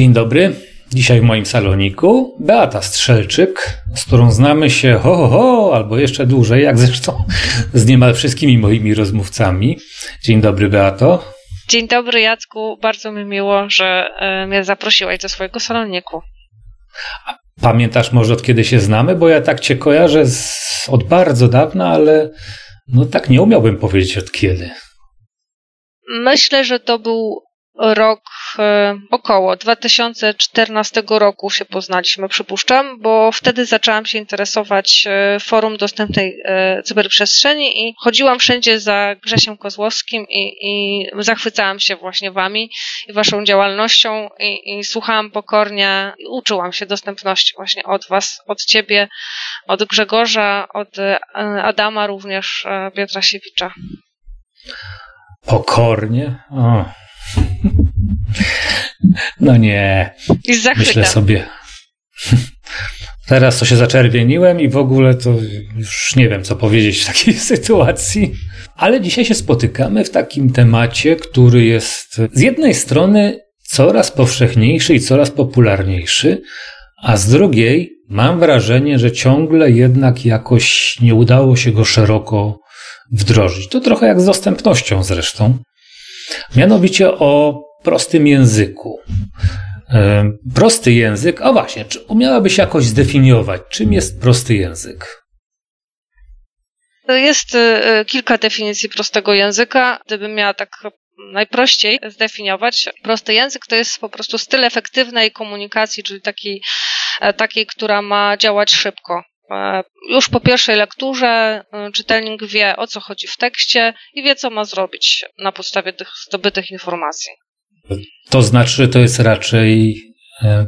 Dzień dobry. Dzisiaj w moim saloniku Beata Strzelczyk, z którą znamy się ho, ho, ho albo jeszcze dłużej, jak zresztą z niemal wszystkimi moimi rozmówcami. Dzień dobry, Beato. Dzień dobry, Jacku. Bardzo mi miło, że e, mnie zaprosiłeś do swojego saloniku. Pamiętasz może od kiedy się znamy? Bo ja tak cię kojarzę z, od bardzo dawna, ale no tak nie umiałbym powiedzieć od kiedy. Myślę, że to był rok e, około 2014 roku się poznaliśmy, przypuszczam, bo wtedy zaczęłam się interesować e, forum dostępnej e, cyberprzestrzeni i chodziłam wszędzie za Grzesiem Kozłowskim i, i zachwycałam się właśnie wami i waszą działalnością i, i słuchałam pokornie i uczyłam się dostępności właśnie od was, od ciebie, od Grzegorza, od Adama również, Pietrasiewicza. Pokornie? O. No nie. Myślę sobie. Teraz to się zaczerwieniłem i w ogóle to już nie wiem, co powiedzieć w takiej sytuacji. Ale dzisiaj się spotykamy w takim temacie, który jest z jednej strony coraz powszechniejszy i coraz popularniejszy, a z drugiej mam wrażenie, że ciągle jednak jakoś nie udało się go szeroko wdrożyć. To trochę jak z dostępnością zresztą. Mianowicie o prostym języku. E, prosty język, a właśnie, czy umiałabyś jakoś zdefiniować, czym jest prosty język? Jest e, kilka definicji prostego języka. Gdybym miała tak najprościej zdefiniować, prosty język to jest po prostu styl efektywnej komunikacji, czyli takiej, e, takiej która ma działać szybko. Już po pierwszej lekturze czytelnik wie, o co chodzi w tekście i wie, co ma zrobić na podstawie tych zdobytych informacji. To znaczy, to jest raczej E,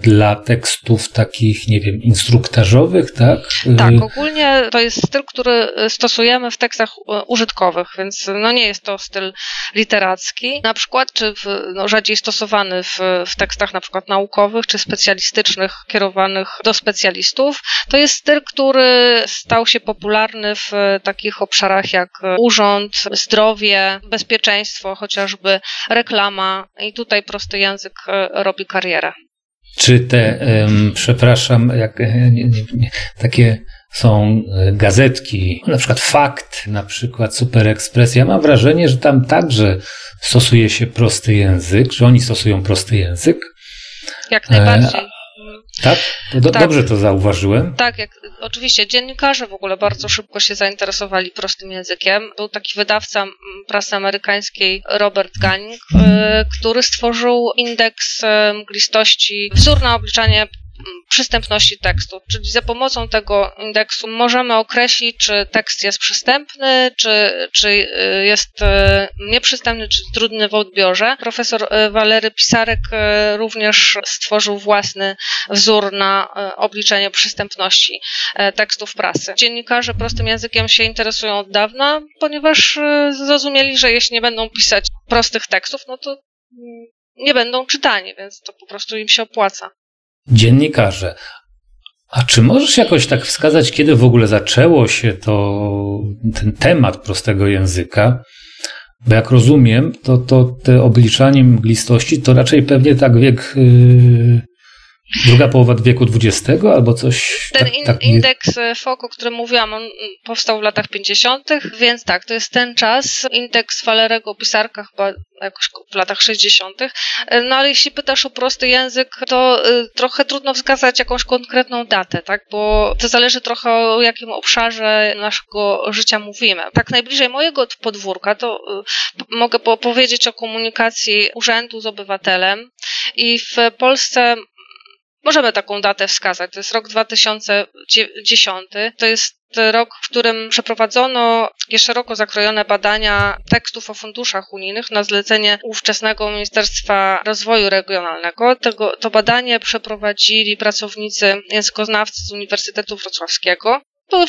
dla tekstów takich, nie wiem, instruktażowych, tak? Tak, ogólnie to jest styl, który stosujemy w tekstach e, użytkowych, więc no nie jest to styl literacki, na przykład, czy w, no, rzadziej stosowany w, w tekstach na przykład naukowych, czy specjalistycznych, kierowanych do specjalistów. To jest styl, który stał się popularny w takich obszarach jak urząd, zdrowie, bezpieczeństwo, chociażby reklama i tutaj prosty język e, robi karierę. Czy te, przepraszam, jak e, nie, nie, takie są e, gazetki, na przykład Fakt, na przykład Super Express. Ja mam wrażenie, że tam także stosuje się prosty język, że oni stosują prosty język. Jak najbardziej. Tak? Do, tak? Dobrze to zauważyłem. Tak, jak, oczywiście dziennikarze w ogóle bardzo szybko się zainteresowali prostym językiem. Był taki wydawca prasy amerykańskiej Robert Gunning, y, który stworzył indeks y, mglistości, wzór na obliczanie przystępności tekstu, czyli za pomocą tego indeksu możemy określić, czy tekst jest przystępny, czy, czy y, jest y, nieprzystępny, czy trudny w odbiorze. Profesor y, Walery Pisarek również stworzył własny wzór na obliczenie przystępności tekstów prasy. Dziennikarze prostym językiem się interesują od dawna, ponieważ zrozumieli, że jeśli nie będą pisać prostych tekstów, no to mm, nie będą czytani, więc to po prostu im się opłaca dziennikarze. A czy możesz jakoś tak wskazać, kiedy w ogóle zaczęło się to, ten temat prostego języka? Bo jak rozumiem, to, to te obliczanie mglistości to raczej pewnie tak wiek yy, druga połowa wieku XX albo coś. Ten tak, in, tak indeks e, FOK, o którym mówiłam, on powstał w latach 50., więc tak, to jest ten czas. Indeks Walerego Pisarka chyba jakoś w latach 60. E, no ale jeśli pytasz o prosty język, to y, trochę trudno wskazać jakąś konkretną datę, tak? Bo to zależy trochę o jakim obszarze naszego życia mówimy. Tak najbliżej mojego podwórka to mogę powiedzieć o komunikacji urzędu z obywatelem i w Polsce Możemy taką datę wskazać. To jest rok 2010. To jest rok, w którym przeprowadzono szeroko zakrojone badania tekstów o funduszach unijnych na zlecenie ówczesnego Ministerstwa Rozwoju Regionalnego. Tego, to badanie przeprowadzili pracownicy językoznawcy z Uniwersytetu Wrocławskiego.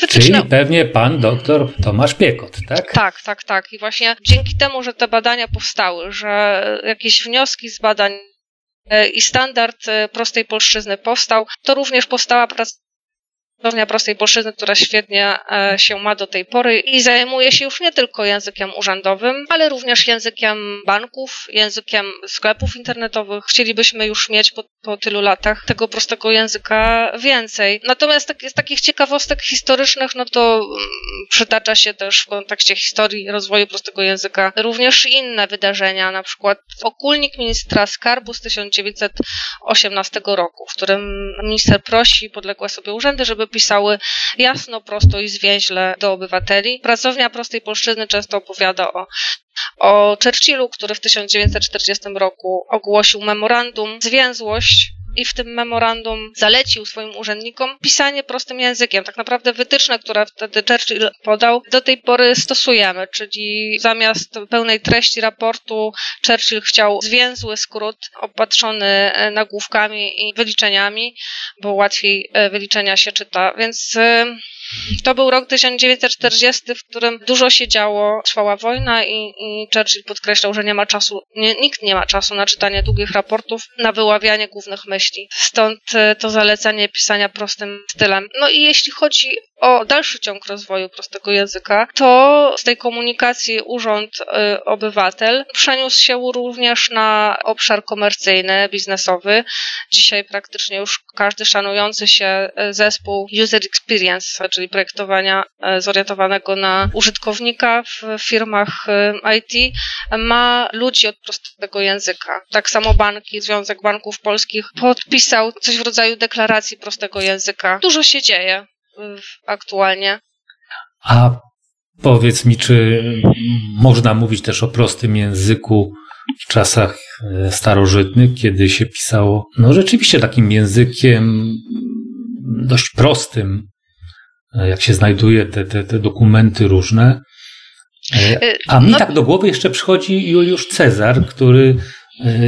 Czyli pewnie pan doktor Tomasz Piekot, tak? Tak, tak, tak. I właśnie dzięki temu, że te badania powstały, że jakieś wnioski z badań i standard e, prostej polszczyzny powstał, to również powstała praca Pracownia Prostej Polszczyzny, która świetnie e, się ma do tej pory i zajmuje się już nie tylko językiem urzędowym, ale również językiem banków, językiem sklepów internetowych. Chcielibyśmy już mieć po, po tylu latach tego prostego języka więcej. Natomiast tak, z takich ciekawostek historycznych, no to mm, przytacza się też w kontekście historii rozwoju prostego języka również inne wydarzenia, na przykład okulnik ministra skarbu z 1918 roku, w którym minister prosi podległe sobie urzędy, żeby pisały jasno, prosto i zwięźle do obywateli. Pracownia Prostej Polszczyzny często opowiada o o Churchillu, który w 1940 roku ogłosił memorandum Zwięzłość i w tym memorandum zalecił swoim urzędnikom pisanie prostym językiem. Tak naprawdę wytyczne, które wtedy Churchill podał, do tej pory stosujemy, czyli zamiast pełnej treści raportu Churchill chciał zwięzły skrót opatrzony e, nagłówkami i wyliczeniami, bo łatwiej e, wyliczenia się czyta. Więc e, to był rok 1940, w którym dużo się działo, trwała wojna i, i Churchill podkreślał, że nie ma czasu, nie, nikt nie ma czasu na czytanie długich raportów, na wyławianie głównych myśli. Stąd e, to zalecenie pisania prostym stylem. No i jeśli chodzi o dalszy ciąg rozwoju prostego języka, to z tej komunikacji urząd-obywatel przeniósł się również na obszar komercyjny, biznesowy. Dzisiaj praktycznie już każdy szanujący się e, zespół User Experience, czyli projektowania e, zorientowanego na użytkownika w firmach e, IT, ma ludzi od prostego języka. Tak samo banki, Związek Banków Polskich podpisał coś w rodzaju deklaracji prostego języka. Dużo się dzieje aktualnie. A powiedz mi, czy można mówić też o prostym języku w czasach e, starożytnych, kiedy się pisało, no rzeczywiście takim językiem dość prostym, jak się znajduje te, te, te dokumenty różne. E, a mi no... tak do głowy jeszcze przychodzi Juliusz Cezar, który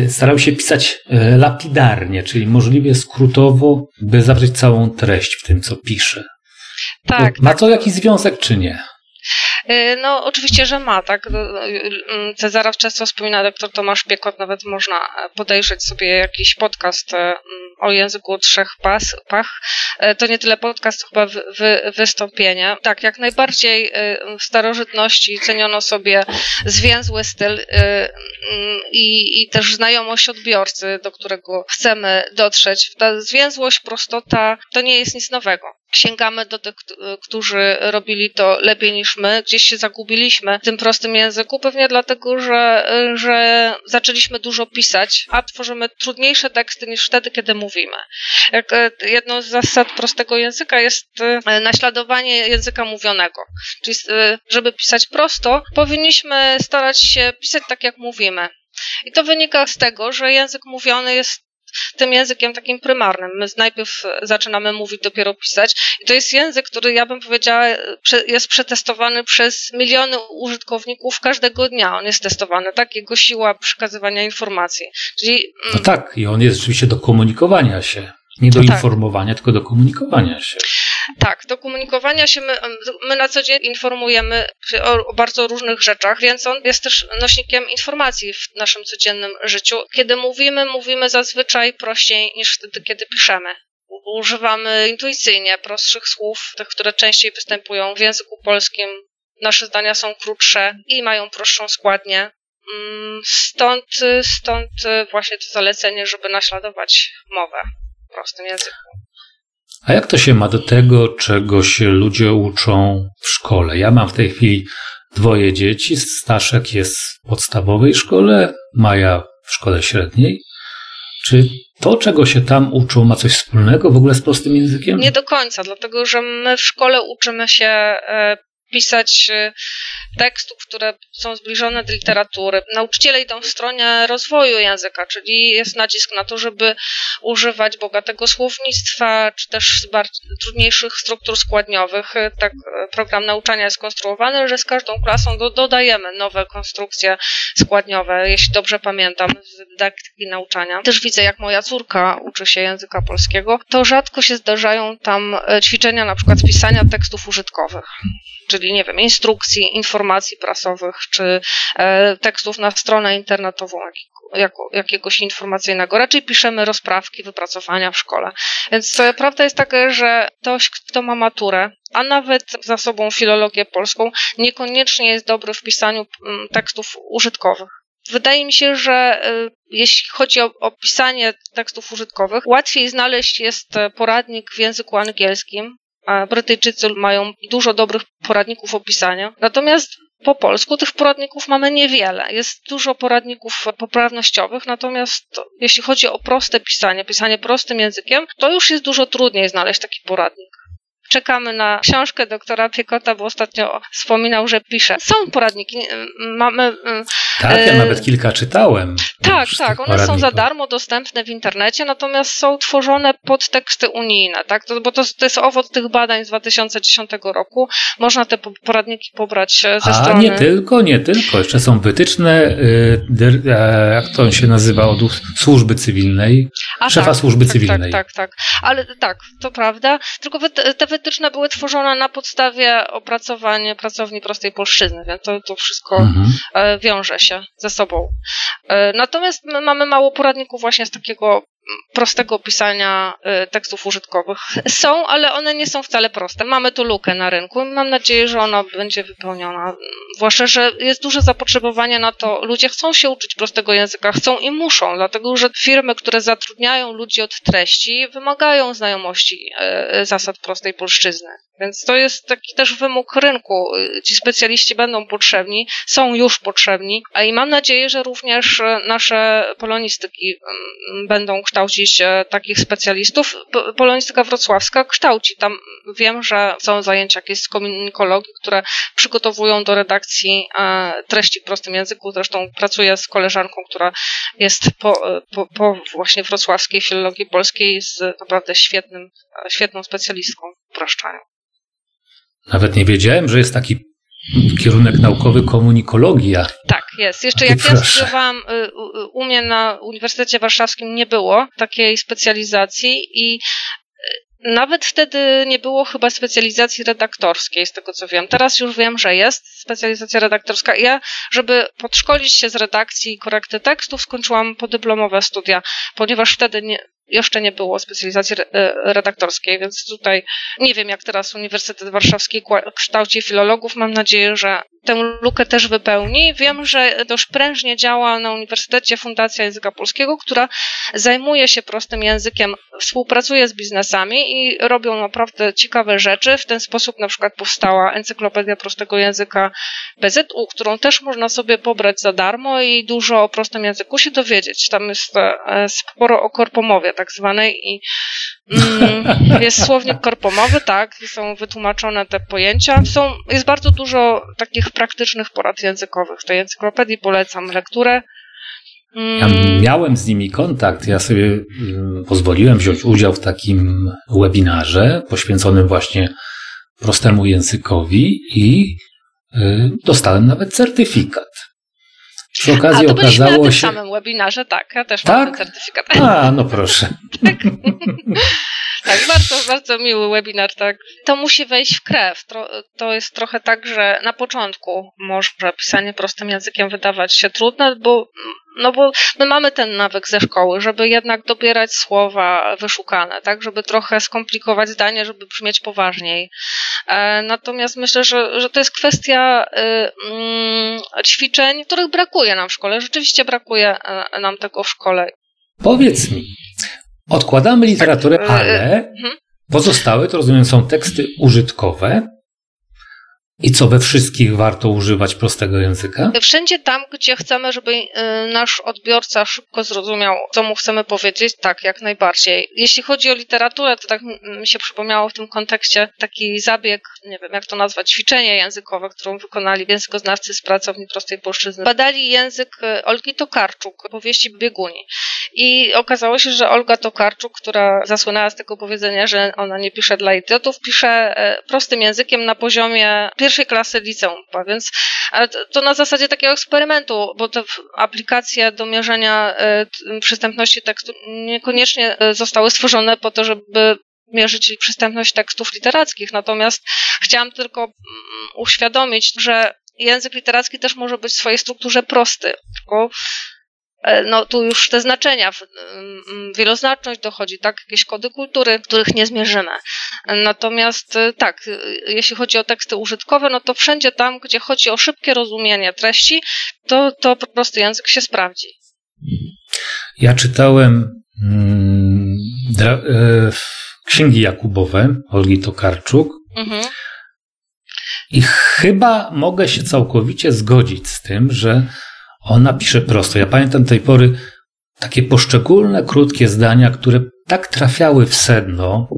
starał się pisać lapidarnie, czyli możliwie skrótowo, by zawrzeć całą treść w tym, co pisze. Tak. Ma tak. to jakiś związek, czy nie? Y, no, oczywiście, że ma, tak. Y, y, Cezaraw często wspomina doktor Tomasz Piekot, nawet można podejrzeć sobie jakiś podcast o języku trzech pas, pach. To nie tyle podcast, chyba wy, wy, wystąpienie. Tak, jak najbardziej w starożytności ceniono sobie zwięzły styl i, i też znajomość odbiorcy, do którego chcemy dotrzeć. Ta zwięzłość, prostota to nie jest nic nowego sięgamy do tych, którzy robili to lepiej niż my. Gdzieś się zagubiliśmy w tym prostym języku, pewnie dlatego, że, że zaczęliśmy dużo pisać, a tworzymy trudniejsze teksty niż wtedy, kiedy mówimy. Jak e, jedną z zasad prostego języka jest e, naśladowanie języka mówionego. Czyli, e, żeby pisać prosto, powinniśmy starać się pisać tak, jak mówimy. I to wynika z tego, że język mówiony jest tym językiem takim prymarnym. My najpierw zaczynamy mówić, dopiero pisać. I to jest język, który ja bym powiedziała, jest przetestowany przez miliony użytkowników każdego dnia. On jest testowany, tak? Jego siła przekazywania informacji. Czyli, mm, no tak, i on jest rzeczywiście do komunikowania się. Nie do no tak. informowania, tylko do komunikowania się. Tak, do komunikowania się my, my na co dzień informujemy o, o, bardzo różnych rzeczach, więc on jest też nośnikiem informacji w naszym codziennym życiu. Kiedy mówimy, mówimy zazwyczaj prościej niż wtedy, kiedy piszemy. Używamy intuicyjnie prostszych słów, tych, które częściej występują w języku polskim. Nasze zdania są krótsze i mają prostszą składnię. Mm, stąd, stąd właśnie to zalecenie, żeby naśladować mowę prostym języku. A jak to się ma do tego, czego się ludzie uczą w szkole? Ja mam w tej chwili dwoje dzieci. Staszek jest w podstawowej szkole, Maja w szkole średniej. Czy to, czego się tam uczą, ma coś wspólnego w ogóle z prostym językiem? Nie do końca, dlatego że my w szkole uczymy się e, pisać e, tekstów, które są zbliżone do literatury. Nauczyciele idą w stronę rozwoju języka, czyli jest nacisk na to, żeby używać bogatego słownictwa, czy też trudniejszych struktur składniowych. E, tak e, program nauczania jest konstruowany, że z każdą klasą do, dodajemy nowe konstrukcje składniowe, jeśli dobrze pamiętam, z dydaktyki nauczania. Też widzę, jak moja córka uczy się języka polskiego, to rzadko się zdarzają tam ćwiczenia na przykład pisania tekstów użytkowych czyli nie wiem, instrukcji, informacji prasowych, czy e, tekstów na stronę internetową jako, jakiegoś informacyjnego. Raczej piszemy rozprawki, wypracowania w szkole. Więc e, prawda jest taka, że ktoś, kto ma maturę, a nawet za sobą filologię polską, niekoniecznie jest dobry w pisaniu mm, tekstów użytkowych. Wydaje mi się, że y, jeśli chodzi o, o, pisanie tekstów użytkowych, łatwiej znaleźć jest poradnik w języku angielskim, a Brytyjczycy mają dużo dobrych poradników opisania. Natomiast po polsku tych poradników mamy niewiele. Jest dużo poradników poprawnościowych, natomiast jeśli chodzi o proste pisanie, pisanie prostym językiem, to już jest dużo trudniej znaleźć taki poradnik. Czekamy na książkę doktora Piekota, bo ostatnio wspominał, że pisze. Są poradniki, mamy... Tak, ja e, nawet kilka czytałem. Tak, tak, one są za darmo dostępne w internecie, natomiast są tworzone pod teksty unijne, tak, to, bo to, to jest owoc tych badań z 2010 roku. Można te poradniki pobrać e, ze A, strony... nie tylko, nie tylko. Jeszcze są wytyczne, y, jak to się nazywa, od służby cywilnej, A, szefa tak, służby tak, cywilnej. Tak, tak, tak. Ale tak, to prawda. Tylko te wytyczne były tworzone na podstawie opracowania pracowni prostej polszczyzny, więc to, to wszystko mhm. E, wiąże się ze sobą. E, natomiast my mamy mało poradników właśnie z takiego prostego pisania y, tekstów użytkowych. Są, ale one nie są wcale proste. Mamy tu lukę na rynku i mam nadzieję, że ona będzie wypełniona. Zwłaszcza, że jest duże zapotrzebowanie na to. Ludzie chcą się uczyć prostego języka, chcą i muszą, dlatego że firmy, które zatrudniają ludzi od treści, wymagają znajomości y, zasad prostej polszczyzny. Więc to jest taki też wymóg rynku. Ci specjaliści będą potrzebni, są już potrzebni, a i mam nadzieję, że również nasze polonistyki mm, będą kształcić e, takich specjalistów. Polonistyka wrocławska kształci. Tam wiem, że są zajęcia jakieś z komunikologii, które przygotowują do redakcji e, treści w prostym języku. Zresztą pracuję z koleżanką, która jest po, e, po, po właśnie wrocławskiej filologii polskiej z naprawdę świetnym, świetną specjalistką w upraszczaniu. Nawet nie wiedziałem, że jest taki kierunek naukowy komunikologia. Tak, jest. Jeszcze jak ja studiowałam y, u mnie na Uniwersytecie Warszawskim nie było takiej specjalizacji i y, nawet wtedy nie było chyba specjalizacji redaktorskiej, z tego co wiem. Teraz już wiem, że jest specjalizacja redaktorska. Ja, żeby podszkolić się z redakcji i korekty tekstów, skończyłam podyplomowe studia, ponieważ wtedy nie, jeszcze nie było specjalizacji e, redaktorskiej, więc tutaj nie wiem, jak teraz Uniwersytet Warszawski kształci filologów. Mam nadzieję, że tę lukę też wypełni. Wiem, że dość prężnie działa na Uniwersytecie Fundacja Języka Polskiego, która zajmuje się prostym językiem, współpracuje z biznesami i robią naprawdę ciekawe rzeczy. W ten sposób na przykład powstała Encyklopedia Prostego Języka PZU, którą też można sobie pobrać za darmo i dużo o prostym języku się dowiedzieć. Tam jest e, sporo o korpomowie tak zwanej i mm, jest słownik korpomowy, tak, są wytłumaczone te pojęcia. Są, jest bardzo dużo takich praktycznych porad językowych. W tej encyklopedii polecam lekturę. Ja mm. miałem z nimi kontakt. Ja sobie mm, pozwoliłem wziąć udział w takim webinarze poświęconym właśnie prostemu językowi i dostałem nawet certyfikat. Przy okazji A, to okazało na tym się. samym webinarze, tak, ja też tak? mam ten certyfikat. A, no proszę. tak. tak, bardzo, bardzo miły webinar, tak. To musi wejść w krew. To jest trochę tak, że na początku może pisanie prostym językiem wydawać się trudne, bo no bo my mamy ten nawyk ze szkoły, żeby jednak dobierać słowa wyszukane, tak, żeby trochę skomplikować zdanie, żeby brzmieć poważniej. E, natomiast myślę, że, że to jest kwestia y, mm, ćwiczeń, których brakuje nam w szkole. Rzeczywiście brakuje e, nam tego w szkole. Powiedz mi, odkładamy literaturę, tak, ale mhm. pozostałe to rozumiem są teksty użytkowe, I co, we wszystkich warto używać prostego języka? Wszędzie tam, gdzie chcemy, żeby y, nasz odbiorca szybko zrozumiał, co mu chcemy powiedzieć, tak, jak najbardziej. Jeśli chodzi o literaturę, to tak mi się przypomniało w tym kontekście taki zabieg, nie wiem jak to nazwać, ćwiczenie językowe, którą wykonali językoznawcy z pracowni prostej polszczyzny. Badali język y, Olgi Tokarczuk, powieści Bieguni. I okazało się, że Olga Tokarczuk, która zasłynęła z tego powiedzenia, że ona nie pisze dla idiotów, pisze y, prostym językiem na poziomie pierwszej klasy liceum, więc to na zasadzie takiego eksperymentu, bo te aplikacje do mierzenia e, przystępności tekstu niekoniecznie e, zostały stworzone po to, żeby mierzyć przystępność tekstów literackich. Natomiast chciałam tylko mm, uświadomić, że język literacki też może być w swojej strukturze prosty, tylko no tu już te znaczenia, wieloznaczność dochodzi, tak, jakieś kody kultury, których nie zmierzymy. Natomiast e, tak, e, jeśli chodzi o teksty użytkowe, no to wszędzie tam, gdzie chodzi o szybkie rozumienie treści, to, to po prostu język się sprawdzi. Ja czytałem mm, dra, e, księgi Jakubowe Olgi Tokarczuk mhm. i chyba mogę się całkowicie zgodzić z tym, że ona pisze prosto. Ja pamiętam tej pory takie poszczególne, krótkie zdania, które tak trafiały w sedno.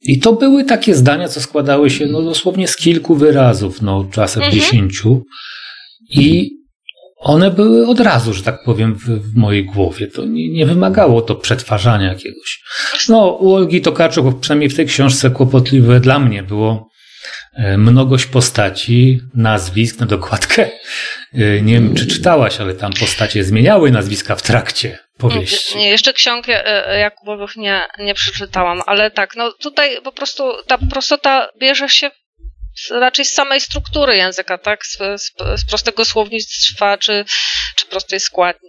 I to były takie zdania, co składały się no, dosłownie z kilku wyrazów, no czasem mhm. dziesięciu. I one były od razu, że tak powiem, w, w mojej głowie. To nie, nie, wymagało to przetwarzania jakiegoś. No, u Olgi Tokarczuk, przynajmniej w tej książce kłopotliwe dla mnie było mnogość postaci, nazwisk na dokładkę. E, nie wiem, czy czytałaś, ale tam postacie zmieniały nazwiska w trakcie powieści. Nie, jeszcze ksiąg e, Jakubowych nie, nie przeczytałam, ale tak, no tutaj po prostu ta prostota bierze się raczej z samej struktury języka, tak? Z, z, z prostego słownictwa czy, czy prostej składni.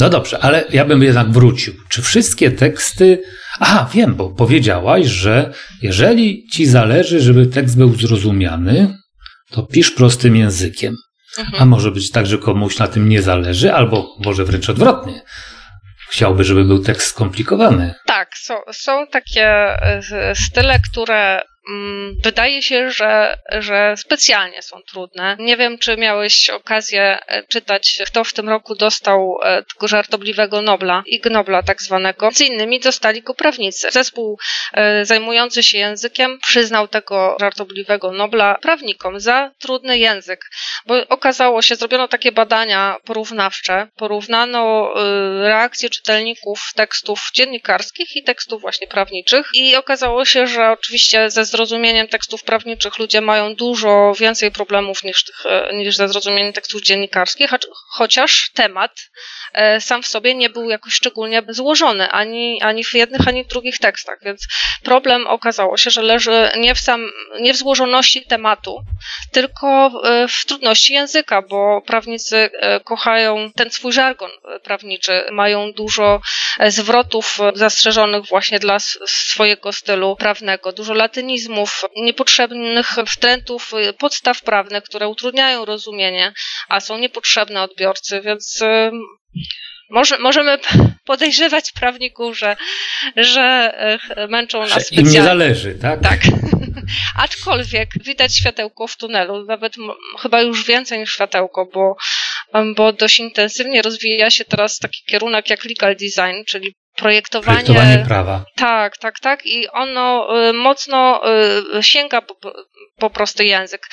No dobrze, ale ja bym jednak wrócił. Czy wszystkie teksty. Aha, wiem, bo powiedziałaś, że jeżeli ci zależy, żeby tekst był zrozumiany, to pisz prostym językiem. Mhm. A może być tak, że komuś na tym nie zależy, albo może wręcz odwrotnie. Chciałby, żeby był tekst skomplikowany. Tak, są, są takie e, style, które wydaje się, że, że specjalnie są trudne. Nie wiem, czy miałeś okazję e, czytać, kto w tym roku dostał e, tego żartobliwego Nobla, Ig Nobla tak zwanego. Między innymi dostali go prawnicy. Zespół e, zajmujący się językiem przyznał tego żartobliwego Nobla prawnikom za trudny język, bo okazało się, zrobiono takie badania porównawcze, porównano reakcje czytelników tekstów dziennikarskich i tekstów właśnie prawniczych i okazało się, że oczywiście ze zrozumieniem tekstów prawniczych ludzie mają dużo więcej problemów niż, tych, e, niż ze zrozumieniem tekstów dziennikarskich, chociaż temat e, sam w sobie nie był jakoś szczególnie złożony ani, ani w jednych, ani w drugich tekstach, więc problem okazało się, że leży nie w, sam, nie w złożoności tematu, tylko w, w trudności języka, bo prawnicy e, kochają ten swój żargon prawniczy, mają dużo zwrotów zastrzeżonych właśnie dla swojego stylu prawnego, dużo latynizmu, niepotrzebnych wtrętów, y, podstaw prawnych, które utrudniają rozumienie, a są niepotrzebne odbiorcy, więc y, może, możemy podejrzewać prawników, że, że y, męczą nas specjalnie. Im nie zależy, tak? Tak. Aczkolwiek widać światełko w tunelu, nawet chyba już więcej niż światełko, bo, bo dość intensywnie rozwija się teraz taki kierunek jak legal design, czyli projektowanie, projektowanie prawa. Tak, tak, tak. I ono y, mocno y, sięga po, po prosty język.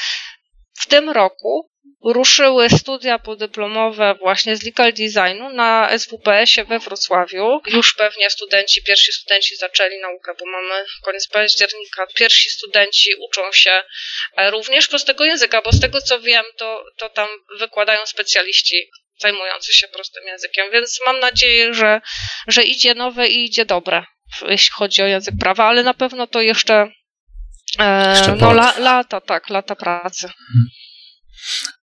W tym roku ruszyły studia podyplomowe właśnie z legal designu na SWPS-ie we Wrocławiu. Już pewnie studenci, pierwsi studenci zaczęli naukę, bo mamy koniec października. Pierwsi studenci uczą się e, również prostego języka, bo z tego co wiem, to, to tam wykładają specjaliści zajmujący się prostym językiem, więc mam nadzieję, że, że idzie nowe i idzie dobre, jeśli chodzi o język prawa, ale na pewno to jeszcze, e, jeszcze no, la, lata, tak, lata pracy.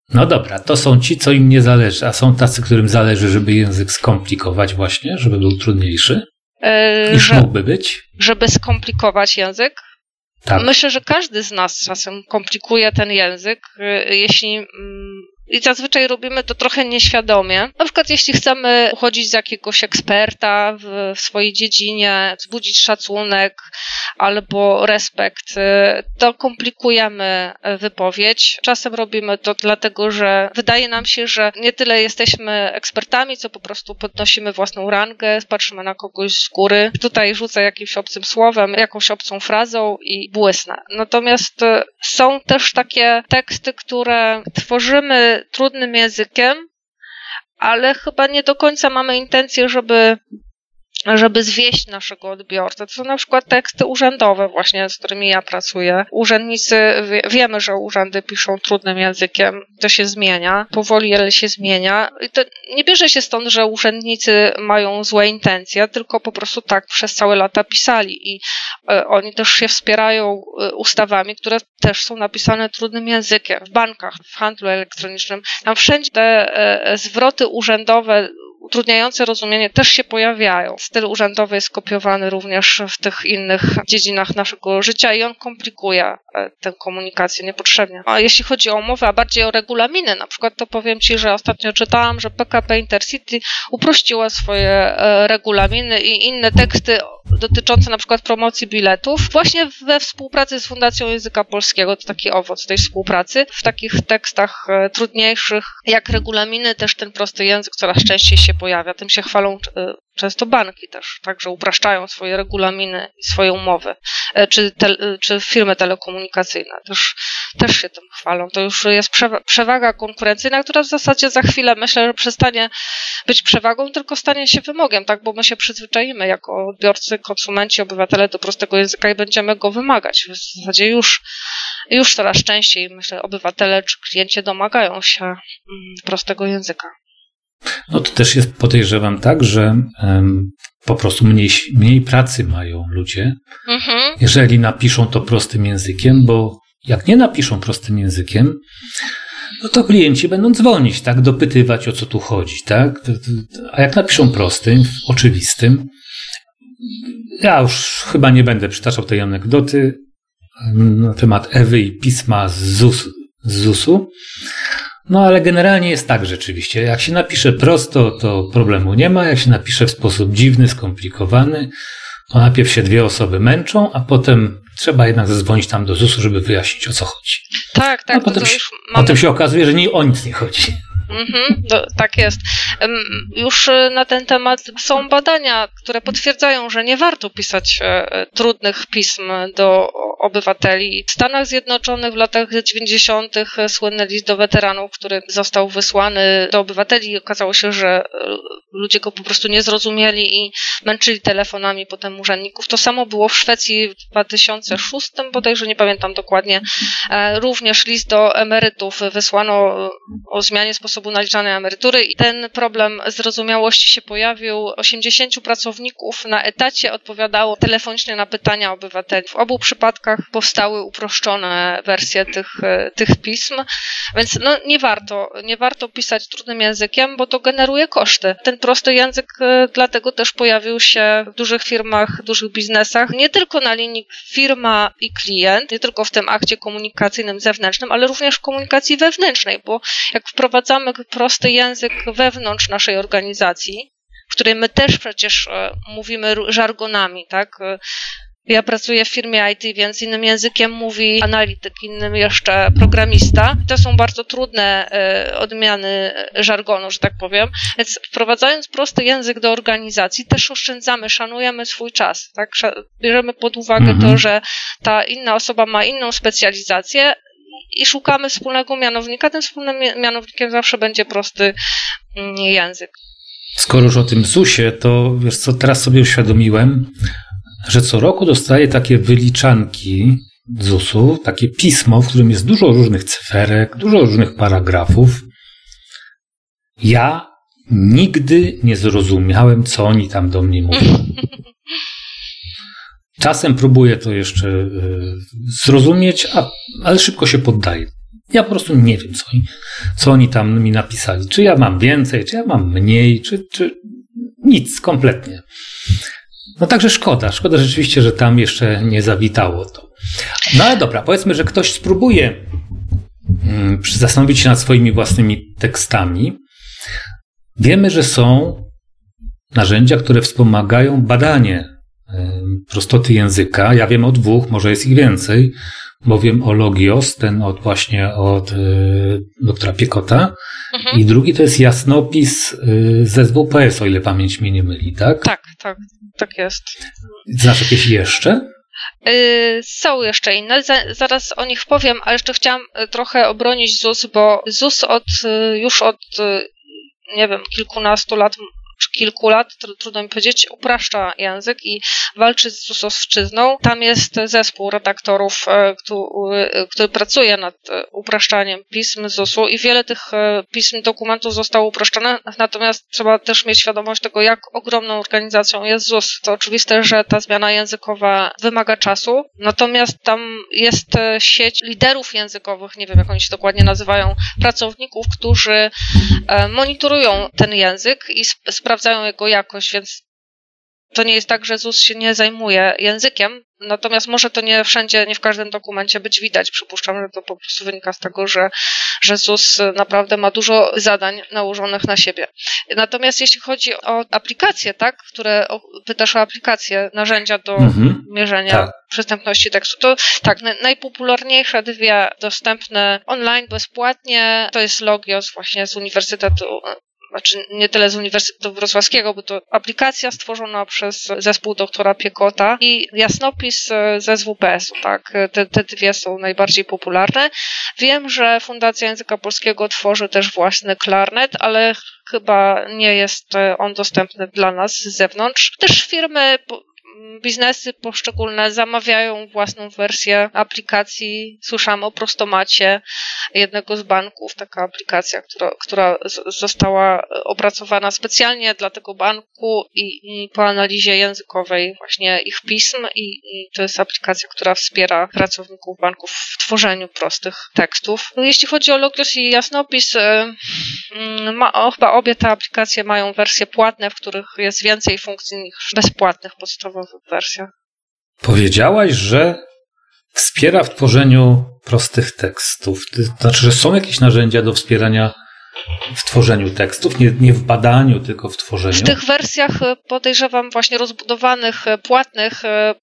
No dobra, to są ci, co im nie zależy, a są tacy, którym zależy, żeby język skomplikować właśnie, żeby był trudniejszy, niż że, mógłby być. Żeby skomplikować język? Tak. Myślę, że każdy z nas czasem komplikuje ten język, e, jeśli mm, i zazwyczaj robimy to trochę nieświadomie. Na przykład, jeśli chcemy uchodzić za jakiegoś eksperta w, w swojej dziedzinie, wzbudzić szacunek, albo respekt, to komplikujemy wypowiedź. Czasem robimy to dlatego, że wydaje nam się, że nie tyle jesteśmy ekspertami, co po prostu podnosimy własną rangę, patrzymy na kogoś z góry. Tutaj rzucę jakimś obcym słowem, jakąś obcą frazą i błysnę. Natomiast są też takie teksty, które tworzymy trudnym językiem, ale chyba nie do końca mamy intencję, żeby żeby zwieść naszego odbiorcę. To są na przykład teksty urzędowe właśnie, z którymi ja pracuję. Urzędnicy, wiemy, że urzędy piszą trudnym językiem, to się zmienia, powoli, ale się zmienia. I to nie bierze się stąd, że urzędnicy mają złe intencje, tylko po prostu tak przez całe lata pisali i e, oni też się wspierają e, ustawami, które też są napisane trudnym językiem. W bankach, w handlu elektronicznym, tam wszędzie te e, zwroty urzędowe utrudniające rozumienie też się pojawiają. Styl urzędowy jest kopiowany również w tych innych dziedzinach naszego życia i on komplikuje tę komunikację niepotrzebnie. A jeśli chodzi o umowę, a bardziej o regulaminy, na przykład to powiem Ci, że ostatnio czytałam, że PKP Intercity uprościła swoje e, regulaminy i inne teksty dotyczące na przykład promocji biletów, właśnie we współpracy z Fundacją Języka Polskiego, to taki owoc tej współpracy. W takich tekstach e, trudniejszych, jak regulaminy, też ten prosty język coraz częściej się pojawia. Tym się chwalą e, często banki też, także upraszczają swoje regulaminy i swoje umowy, e, czy, te, czy firmy telekomunikacyjne też, też się tym chwalą. To już jest przewaga konkurencyjna, która w zasadzie za chwilę myślę, że przestanie być przewagą, tylko stanie się wymogiem, tak, bo my się przyzwyczaimy jako odbiorcy, konsumenci, obywatele do prostego języka i będziemy go wymagać. W zasadzie już, już coraz częściej, myślę, obywatele czy klienci domagają się mm, prostego języka. No to też jest, podejrzewam, tak, że um, po prostu mniej, mniej pracy mają ludzie, mhm. jeżeli napiszą to prostym językiem, bo jak nie napiszą prostym językiem, no to klienci będą dzwonić, tak, dopytywać o co tu chodzi, tak? A jak napiszą prostym, oczywistym, ja już chyba nie będę przytaczał tej anegdoty na temat Ewy i pisma z, ZUS, z ZUS-u, no ale generalnie jest tak rzeczywiście. Jak się napisze prosto, to problemu nie ma. Jak się napisze w sposób dziwny, skomplikowany, to najpierw się dwie osoby męczą, a potem trzeba jednak zadzwonić tam do ZUS-u, żeby wyjaśnić o co chodzi. Tak, tak. A potem, to się, mamy... potem się okazuje, że nie o nic nie chodzi. Mhm, do, tak jest. Już y, na ten temat są badania, które potwierdzają, że nie warto pisać e, e, trudnych pism do obywateli. W Stanach Zjednoczonych w latach 90. słynny list do weteranów, który został wysłany do obywateli, okazało się, że e, ludzie go po prostu nie zrozumieli i męczyli telefonami potem urzędników. To samo było w Szwecji w 2006, bodajże nie pamiętam dokładnie. Również list do emerytów wysłano o zmianie sposobu sposobu naliczania emerytury i ten problem zrozumiałości się pojawił. 80 pracowników na etacie odpowiadało telefonicznie na pytania obywateli. W obu przypadkach powstały uproszczone wersje tych, tych pism, więc no, nie warto, nie warto pisać trudnym językiem, bo to generuje koszty. Ten prosty język e, dlatego też pojawił się w dużych firmach, dużych biznesach, nie tylko na linii firma i klient, nie tylko w tym akcie komunikacyjnym zewnętrznym, ale również w komunikacji wewnętrznej, bo jak wprowadzamy mamy prosty język wewnątrz naszej organizacji, w której my też przecież e, mówimy żargonami, tak? E, ja pracuję w firmie IT, więc innym językiem mówi analityk, innym jeszcze programista. To są bardzo trudne e, odmiany żargonu, że tak powiem. Więc wprowadzając prosty język do organizacji, też oszczędzamy, szanujemy swój czas. Tak? Bierzemy pod uwagę mhm. to, że ta inna osoba ma inną specjalizację, i szukamy wspólnego mianownika. Tym wspólnym mianownikiem zawsze będzie prosty mm, język. Skoro już o tym ZUS-ie, to wiesz co, teraz sobie uświadomiłem, że co roku dostaję takie wyliczanki ZUS-u, takie pismo, w którym jest dużo różnych cyferek, dużo różnych paragrafów. Ja nigdy nie zrozumiałem, co oni tam do mnie mówią. Czasem próbuję to jeszcze e, zrozumieć, a, ale szybko się poddaję. Ja po prostu nie wiem, co oni, co oni tam mi napisali. Czy ja mam więcej, czy ja mam mniej, czy, czy nic kompletnie. No także szkoda, szkoda rzeczywiście, że tam jeszcze nie zawitało to. No ale dobra, powiedzmy, że ktoś spróbuje mm, zastanowić się nad swoimi własnymi tekstami. Wiemy, że są narzędzia, które wspomagają badanie prostoty języka. Ja wiem o dwóch, może jest ich więcej, bo wiem o Logios, ten od właśnie od y, doktora Piekota. Mhm. I drugi to jest jasnopis y, ze SWPS, o ile pamięć mnie nie myli, tak? Tak, tak, tak jest. Znasz jakieś jeszcze? Y, są jeszcze inne, zaraz o nich powiem, ale jeszcze chciałam y, trochę obronić ZUS, bo ZUS od, y, już od, nie wiem, kilkunastu lat kilku lat, trudno mi powiedzieć, upraszcza język i walczy z ZUS-owszczyzną. Tam jest zespół redaktorów, e, który, e, który pracuje nad e, upraszczaniem pism ZUS-u i wiele tych pism, dokumentów zostało uproszczone, natomiast trzeba też mieć świadomość tego, jak ogromną organizacją jest ZUS. To oczywiste, że ta zmiana językowa wymaga czasu, natomiast tam jest sieć liderów językowych, nie wiem jak oni się dokładnie nazywają, pracowników, którzy monitorują ten język i sprawdzają jego jakość, więc to nie jest tak, że ZUS się nie zajmuje językiem, natomiast może to nie wszędzie, nie w każdym dokumencie być widać. Przypuszczam, że to po prostu wynika z tego, że, że ZUS naprawdę ma dużo zadań nałożonych na siebie. Natomiast jeśli chodzi o aplikacje, tak, które pytasz o aplikacje, narzędzia do mhm, mierzenia tak. przystępności tekstu, to tak, najpopularniejsze dwie dostępne online bezpłatnie to jest Logios właśnie z Uniwersytetu znaczy nie tyle z Uniwersytetu Wrocławskiego, bo to aplikacja stworzona przez zespół doktora Piekota i jasnopis e, ze SWPS-u, tak? Te, te dwie są najbardziej popularne. Wiem, że Fundacja Języka Polskiego tworzy też własny klarnet, ale chyba nie jest e, on dostępny dla nas z zewnątrz. Też firmy biznesy poszczególne zamawiają własną wersję aplikacji. Słyszałam o prostomacie jednego z banków, taka aplikacja, która, która została opracowana specjalnie dla tego banku i, i po analizie językowej właśnie ich pism i, i, to jest aplikacja, która wspiera pracowników banków w tworzeniu prostych tekstów. Jeśli chodzi o Logios i Jasnopis, e, mm, ma, chyba obie te aplikacje mają wersje płatne, w których jest więcej funkcji niż bezpłatnych podstawowych wersjach. Powiedziałaś, że wspiera w tworzeniu prostych tekstów. To znaczy, że są jakieś narzędzia do wspierania w tworzeniu tekstów, nie, nie w badaniu, tylko w tworzeniu. W tych wersjach podejrzewam właśnie rozbudowanych, e, płatnych e,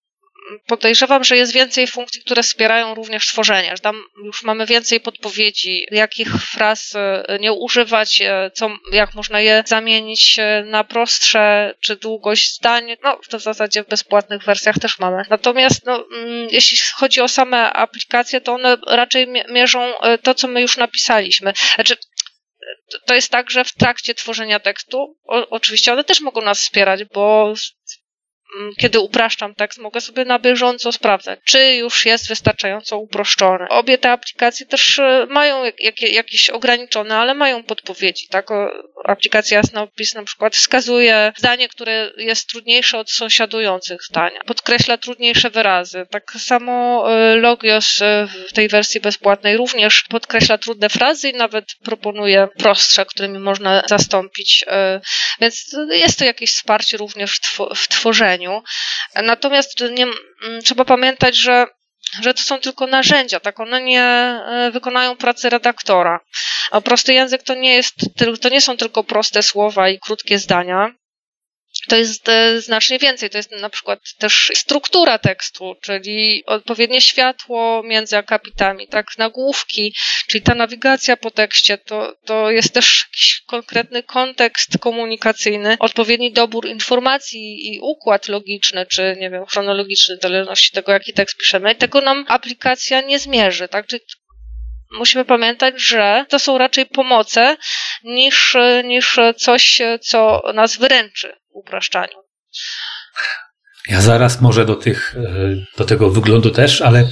podejrzewam, że jest więcej funkcji, które wspierają również tworzenie, tam już mamy więcej podpowiedzi, jakich fraz e, nie używać, e, co, jak można je zamienić e, na prostsze, czy długość zdań, no to w zasadzie w bezpłatnych wersjach też mamy. Natomiast no, mm, jeśli chodzi o same aplikacje, to one raczej mierzą to, co my już napisaliśmy. Znaczy, to jest tak, że w trakcie tworzenia tekstu, o, oczywiście one też mogą nas wspierać, bo kiedy upraszczam tekst, mogę sobie na bieżąco sprawdzać, czy już jest wystarczająco uproszczony. Obie te aplikacje też e, mają jak, jakieś ograniczone, ale mają podpowiedzi, tak? Aplikacja Jasnopis na przykład wskazuje zdanie, które jest trudniejsze od sąsiadujących zdań. Podkreśla trudniejsze wyrazy. Tak samo e, Logios e, w tej wersji bezpłatnej również podkreśla trudne frazy i nawet proponuje prostsze, którymi można zastąpić. Więc jest to jakieś wsparcie również w tworzeniu Natomiast nie, mm, trzeba pamiętać, że że to są tylko narzędzia, tak? One nie e, wykonają pracy redaktora. A prosty język to nie, jest, to nie są tylko proste słowa i krótkie zdania to jest e, znacznie więcej. To jest na przykład też struktura tekstu, czyli odpowiednie światło między akapitami, tak, nagłówki, czyli ta nawigacja po tekście, to, to jest też jakiś konkretny kontekst komunikacyjny, odpowiedni dobór informacji i układ logiczny, czy nie wiem, chronologiczny, w zależności tego, jaki tekst piszemy. I tego nam aplikacja nie zmierzy, tak? Czyli musimy pamiętać, że to są raczej pomoce niż, niż coś, co nas wyręczy upraszczaniu. Ja zaraz może do, tych, e, do tego wyglądu też, ale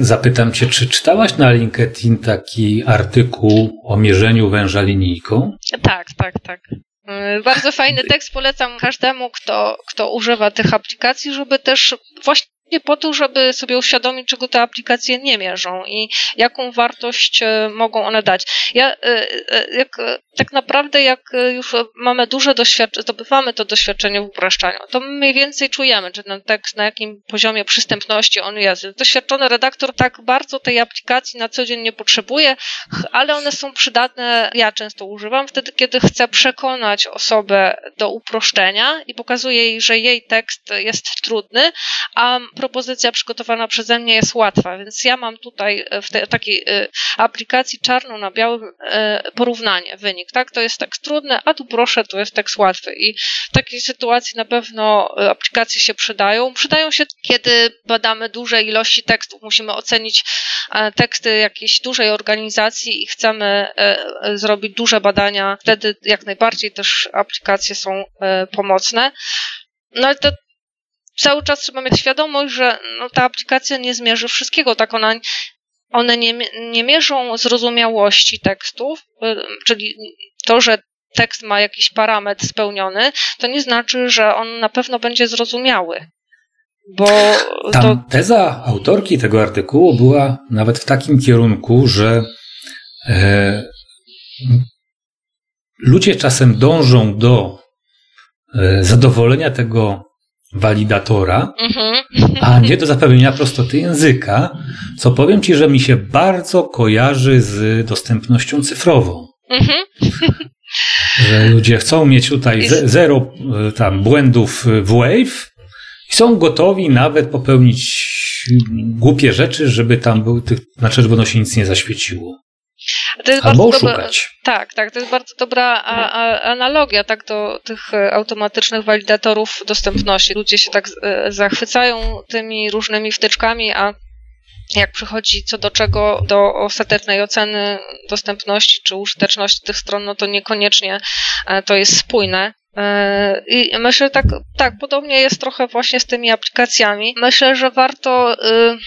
zapytam Cię, czy czytałaś na LinkedIn taki artykuł o mierzeniu węża linijką? Tak, tak, tak. E, bardzo fajny tekst, polecam każdemu, kto, kto używa tych aplikacji, żeby też właśnie po to, żeby sobie uświadomić, czego te aplikacje nie mierzą i jaką wartość e, mogą one dać. Ja, e, e, jak, tak naprawdę, jak już mamy duże doświadczenie, zdobywamy to doświadczenie w upraszczaniu, to mniej więcej czujemy, czy ten tekst na jakim poziomie przystępności on jest. Doświadczony redaktor tak bardzo tej aplikacji na co dzień nie potrzebuje, ale one są przydatne. Ja często używam wtedy, kiedy chcę przekonać osobę do uproszczenia i pokazuję jej, że jej tekst jest trudny, a propozycja przygotowana przeze mnie jest łatwa, więc ja mam tutaj w tej takiej e, aplikacji czarno na białym e, porównanie, wynik, tak? To jest tekst trudny, a tu proszę, to jest tekst łatwy i w takiej sytuacji na pewno e, aplikacje się przydają. Przydają się, kiedy badamy duże ilości tekstów, musimy ocenić teksty jakiejś dużej organizacji i chcemy zrobić duże badania, wtedy jak najbardziej też aplikacje są pomocne. No ale to cały czas trzeba mieć świadomość, że no, ta aplikacja nie zmierzy wszystkiego. Tak ona, one nie, nie mierzą zrozumiałości tekstów, y, czyli to, że tekst ma jakiś parametr spełniony, to nie znaczy, że on na pewno będzie zrozumiały. Bo Tam to... teza autorki tego artykułu była nawet w takim kierunku, że e, ludzie czasem dążą do e, zadowolenia tego walidatora, mhm. a nie do zapewnienia prostoty języka, co powiem Ci, że mi się bardzo kojarzy z dostępnością cyfrową. Mhm. Że ludzie chcą mieć tutaj zero e, tam błędów w Wave i są gotowi nawet popełnić głupie rzeczy, żeby tam był, znaczy, żeby ono się nic nie zaświeciło. Albo oszukać. tak, tak, to jest bardzo dobra a, a, analogia tak, do tych e, automatycznych walidatorów dostępności. Ludzie się tak e, zachwycają tymi różnymi wtyczkami, a jak przychodzi co do czego, do ostatecznej oceny dostępności czy użyteczności tych stron, no to niekoniecznie e, to jest spójne. I myślę, tak, tak, podobnie jest trochę właśnie z tymi aplikacjami. Myślę, że warto y,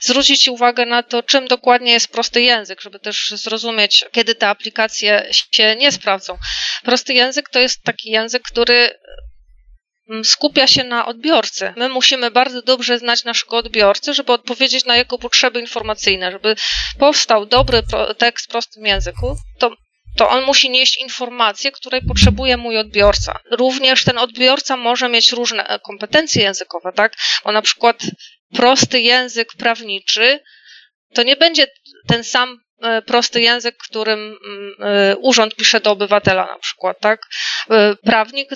zwrócić uwagę na to, czym dokładnie jest prosty język, żeby też zrozumieć, kiedy te aplikacje się nie sprawdzą. Prosty język to jest taki język, który mm, skupia się na odbiorcy. My musimy bardzo dobrze znać naszego odbiorcę, żeby odpowiedzieć na jego potrzeby informacyjne, żeby powstał dobry tekst w prostym języku, to to on musi nieść informacje, której potrzebuje mój odbiorca. Również ten odbiorca może mieć różne e, kompetencje językowe, tak? Bo na przykład prosty język prawniczy to nie będzie ten sam e, prosty język, którym mm, e, urząd pisze do obywatela na przykład, tak? Prawnik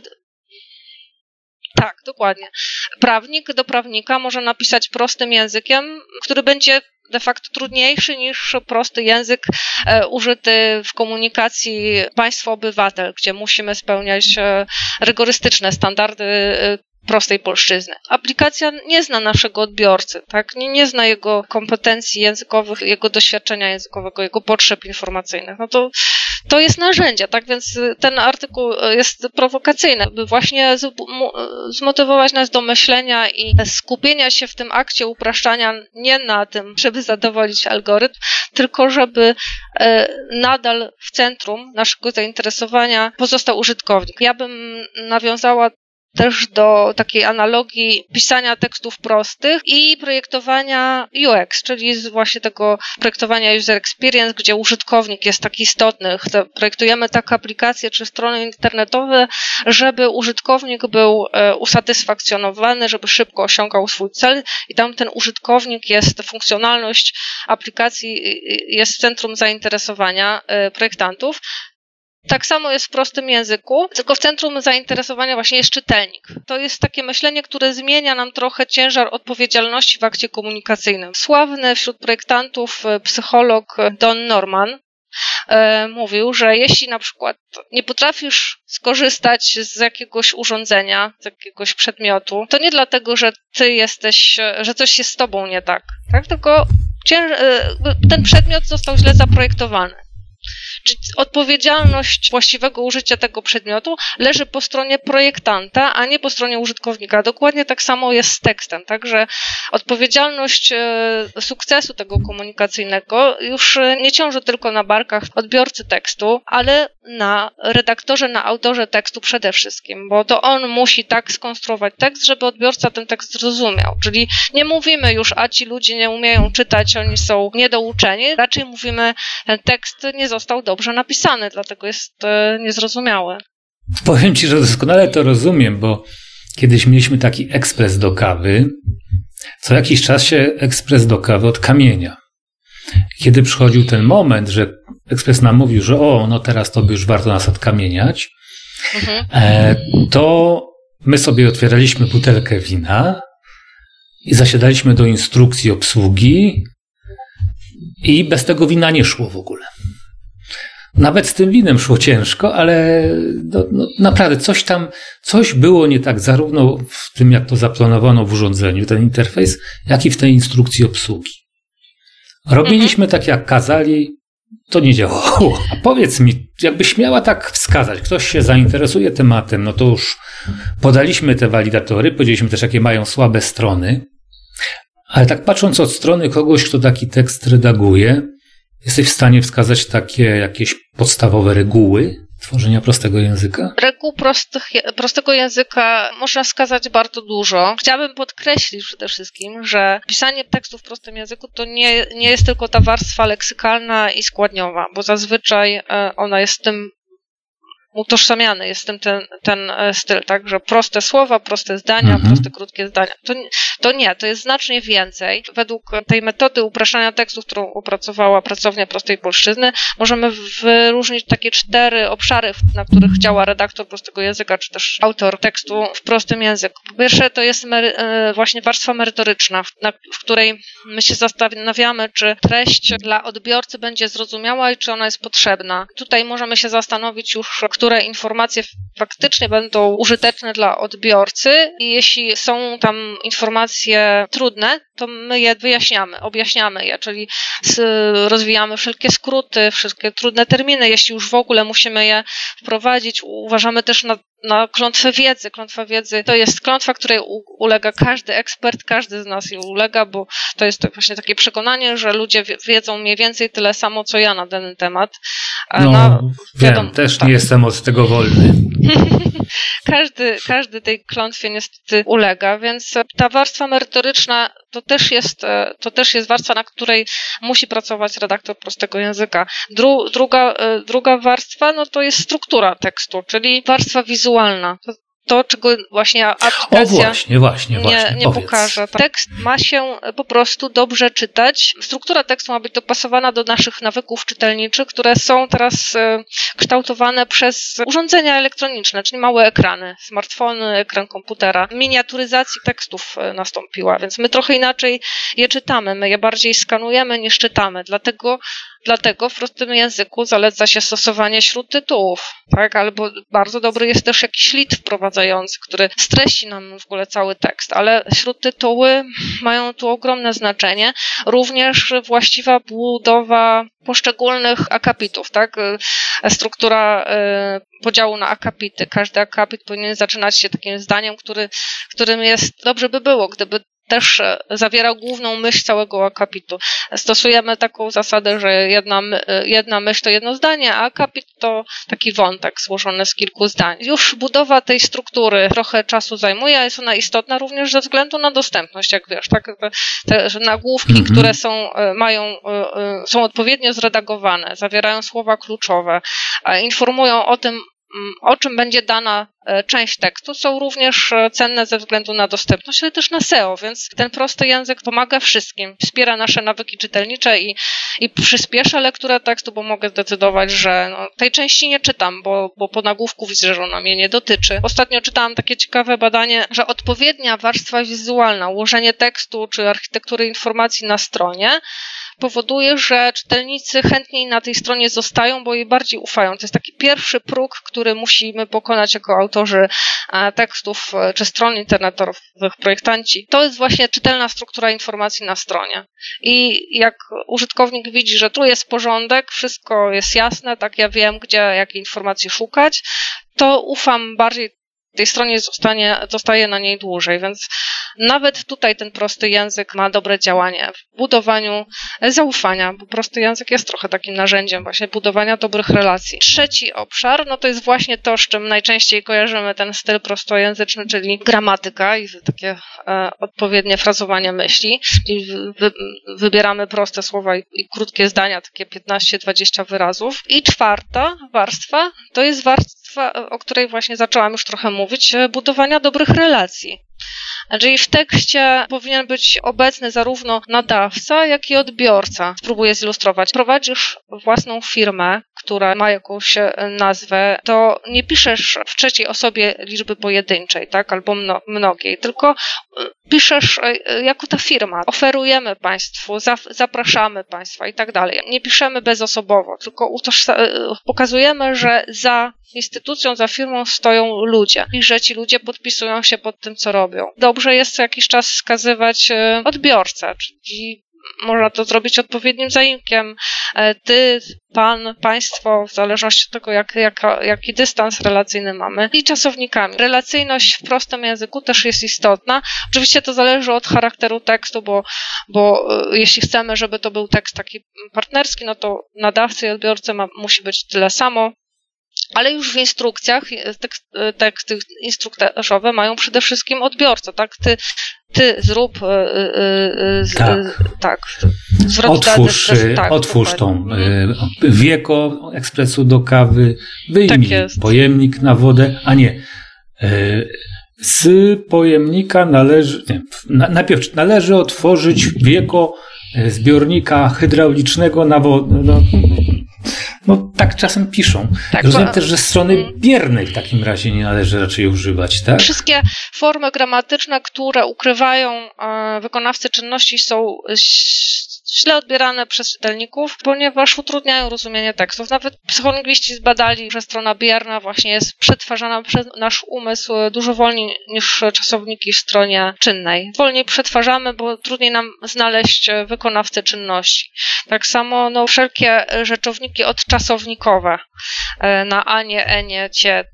tak, dokładnie. Prawnik do prawnika może napisać prostym językiem, który będzie de facto trudniejszy niż prosty język e, użyty w komunikacji państwo-obywatel, gdzie musimy spełniać e, rygorystyczne standardy e, prostej polszczyzny. Aplikacja nie zna naszego odbiorcy, tak? Nie, nie zna jego kompetencji językowych, jego doświadczenia językowego, jego potrzeb informacyjnych. No to, to jest narzędzie, tak? Więc ten artykuł jest prowokacyjny, by właśnie zmotywować nas do myślenia i skupienia się w tym akcie upraszczania nie na tym, żeby zadowolić algorytm, tylko żeby nadal w centrum naszego zainteresowania pozostał użytkownik. Ja bym nawiązała też do takiej analogii pisania tekstów prostych i projektowania UX, czyli właśnie tego projektowania user experience, gdzie użytkownik jest tak istotny. Projektujemy tak aplikacje czy strony internetowe, żeby użytkownik był e, usatysfakcjonowany, żeby szybko osiągał swój cel i tam ten użytkownik jest, funkcjonalność aplikacji jest centrum zainteresowania e, projektantów. Tak samo jest w prostym języku, tylko w centrum zainteresowania właśnie jest czytelnik. To jest takie myślenie, które zmienia nam trochę ciężar odpowiedzialności w akcie komunikacyjnym. Sławny wśród projektantów e, psycholog Don Norman e, mówił, że jeśli na przykład nie potrafisz skorzystać z jakiegoś urządzenia, z jakiegoś przedmiotu, to nie dlatego, że ty jesteś, e, że coś jest z tobą nie tak, tak? tylko ten przedmiot został źle zaprojektowany. Odpowiedzialność właściwego użycia tego przedmiotu leży po stronie projektanta, a nie po stronie użytkownika. Dokładnie tak samo jest z tekstem, także odpowiedzialność e, sukcesu tego komunikacyjnego już nie ciąży tylko na barkach odbiorcy tekstu, ale na redaktorze, na autorze tekstu przede wszystkim, bo to on musi tak skonstruować tekst, żeby odbiorca ten tekst zrozumiał. Czyli nie mówimy już, a ci ludzie nie umieją czytać, oni są niedouczeni, raczej mówimy, ten tekst nie został dobrze napisany, dlatego jest e, niezrozumiały. Powiem ci, że doskonale to rozumiem, bo kiedyś mieliśmy taki ekspres do kawy. Co jakiś czas się ekspres do kawy od kamienia. Kiedy przychodził ten moment, że ekspres nam mówił, że o, no teraz to by już warto nas odkamieniać, mhm. E, to my sobie otwieraliśmy butelkę wina i zasiadaliśmy do instrukcji obsługi i bez tego wina nie szło w ogóle. Nawet z tym winem szło ciężko, ale no, no, naprawdę coś tam, coś było nie tak, zarówno w tym, jak to zaplanowano w urządzeniu, ten interfejs, jak i w tej instrukcji obsługi. Robiliśmy tak, jak kazali, to nie działało. A powiedz mi, jakbyś miała tak wskazać, ktoś się zainteresuje tematem, no to już podaliśmy te walidatory, powiedzieliśmy też, jakie mają słabe strony, ale tak patrząc od strony kogoś, kto taki tekst redaguje, jesteś w stanie wskazać takie jakieś podstawowe reguły tworzenia prostego języka? Reguł prostych, prostego języka można wskazać bardzo dużo. Chciałabym podkreślić przede wszystkim, że pisanie tekstu w prostym języku to nie, nie jest tylko ta warstwa leksykalna i składniowa, bo zazwyczaj e, ona jest tym utożsamiany jest tym ten, ten e, styl, tak, że proste słowa, proste zdania, mhm. proste, krótkie zdania. To, to nie, to jest znacznie więcej. Według tej metody upraszczania tekstów, którą opracowała pracownia prostej polszczyzny, możemy wyróżnić takie cztery obszary, na których działa redaktor prostego języka, czy też autor tekstu w prostym języku. Po pierwsze, to jest mery, e, właśnie warstwa merytoryczna, w, na, w której my się zastanawiamy, czy treść dla odbiorcy będzie zrozumiała i czy ona jest potrzebna. Tutaj możemy się zastanowić już, które informacje faktycznie będą użyteczne dla odbiorcy. I jeśli są tam informacje trudne, to my je wyjaśniamy, objaśniamy je, czyli rozwijamy wszelkie skróty, wszystkie trudne terminy, jeśli już w ogóle musimy je wprowadzić. Uważamy też na na klątwę wiedzy. Klątwa wiedzy to jest klątwa, której ulega każdy ekspert, każdy z nas jej ulega, bo to jest właśnie takie przekonanie, że ludzie wiedzą mniej więcej tyle samo, co ja na dany temat. No, na, wiadomo, wiem, też tak. nie jestem od tego wolny. każdy, każdy tej klątwie niestety ulega, więc ta warstwa merytoryczna to też jest, e, to też jest warstwa, na której musi pracować redaktor prostego języka. Dru, druga, e, druga warstwa, no to jest struktura tekstu, czyli warstwa wizualna. To, to, czego właśnie aplikacja o, właśnie, właśnie, nie, nie pokaże. Tekst ma się po prostu dobrze czytać. Struktura tekstu ma być dopasowana do naszych nawyków czytelniczych, które są teraz e, kształtowane przez urządzenia elektroniczne, czyli małe ekrany, smartfony, ekran komputera. Miniaturyzacji tekstów e, nastąpiła, więc my trochę inaczej je czytamy. My je bardziej skanujemy niż czytamy. Dlatego Dlatego w prostym języku zaleca się stosowanie śródtytułów, tak? Albo bardzo dobry jest też jakiś lit wprowadzający, który streści nam w ogóle cały tekst, ale śródtytuły mają tu ogromne znaczenie. Również właściwa budowa poszczególnych akapitów, tak? Struktura y, podziału na akapity. Każdy akapit powinien zaczynać się takim zdaniem, który, którym jest, dobrze by było, gdyby też e, zawierał główną myśl całego akapitu. Stosujemy taką zasadę, że jedna, e, jedna myśl to jedno zdanie, a akapit to taki wątek złożony z kilku zdań. Już budowa tej struktury trochę czasu zajmuje, a jest ona istotna również ze względu na dostępność, jak wiesz, tak? Te nagłówki, -hmm. które są, e, mają, są odpowiednio zredagowane, zawierają słowa kluczowe, informują o tym, o czym będzie dana e, część tekstu, są również e, cenne ze względu na dostępność, ale też na SEO, więc ten prosty język pomaga wszystkim. Wspiera nasze nawyki czytelnicze i, i przyspiesza lekturę tekstu, bo mogę zdecydować, że no, tej części nie czytam, bo, bo po nagłówku widzę, że ona mnie nie dotyczy. Ostatnio czytałam takie ciekawe badanie, że odpowiednia warstwa wizualna, ułożenie tekstu czy architektury informacji na stronie powoduje, że czytelnicy chętniej na tej stronie zostają, bo jej bardziej ufają. To jest taki pierwszy próg, który musimy pokonać jako autorzy e, tekstów e, czy stron internetowych, projektanci. To jest właśnie czytelna struktura informacji na stronie. I jak użytkownik widzi, że tu jest porządek, wszystko jest jasne, tak ja wiem, gdzie jakie informacje szukać, to ufam bardziej tej stronie zostanie, zostaje na niej dłużej, więc nawet tutaj ten prosty język ma dobre działanie w budowaniu zaufania, bo prosty język jest trochę takim narzędziem właśnie budowania dobrych relacji. Trzeci obszar, no to jest właśnie to, z czym najczęściej kojarzymy ten styl prostojęzyczny, czyli gramatyka i takie e, odpowiednie frazowanie myśli. I wy, wybieramy proste słowa i, i krótkie zdania, takie 15-20 wyrazów. I czwarta warstwa to jest warstwa, o której właśnie zaczęłam już trochę mówić, e, budowania dobrych relacji. Czyli w tekście powinien być obecny zarówno nadawca, jak i odbiorca. Spróbuję zilustrować. Prowadzisz własną firmę, która ma jakąś e, nazwę, to nie piszesz w trzeciej osobie liczby pojedynczej, tak, albo mno, mnogiej, tylko e, piszesz e, jako ta firma. Oferujemy Państwu, zapraszamy Państwa i tak dalej. Nie piszemy bezosobowo, tylko pokazujemy, że za instytucją, za firmą stoją ludzie i że ci ludzie podpisują się pod tym, co robią. Dobrze jest co jakiś czas wskazywać odbiorcę, czyli można to zrobić odpowiednim zaimkiem. E, ty, pan, państwo, w zależności od tego, jak, jak, jaki dystans relacyjny mamy, i czasownikami. Relacyjność w prostym języku też jest istotna. Oczywiście to zależy od charakteru tekstu, bo, bo e, jeśli chcemy, żeby to był tekst taki partnerski, no to nadawcy i odbiorcy ma, musi być tyle samo. Ale już w instrukcjach e, teksty instruktażowe mają przede wszystkim odbiorcę, tak? Ty, ty zrób yy, yy, tak. tak otwórz, też, tak, otwórz tą wieko ekspresu do kawy, wyjmij tak pojemnik na wodę, a nie z pojemnika należy, nie, najpierw należy otworzyć wieko zbiornika hydraulicznego na wodę. No, no tak czasem piszą. Tak, Rozumiem bo... też, że strony mm. biernej w takim razie nie należy raczej używać, tak? Wszystkie formy gramatyczne, które ukrywają e, wykonawcy czynności są źle odbierane przez czytelników, ponieważ utrudniają rozumienie tekstów. Nawet psycholingwiści zbadali, że strona bierna właśnie jest przetwarzana przez nasz umysł dużo wolniej niż czasowniki w stronie czynnej. Wolniej przetwarzamy, bo trudniej nam znaleźć wykonawcę czynności. Tak samo no, wszelkie rzeczowniki odczasownikowe e, na anie, enie, cie,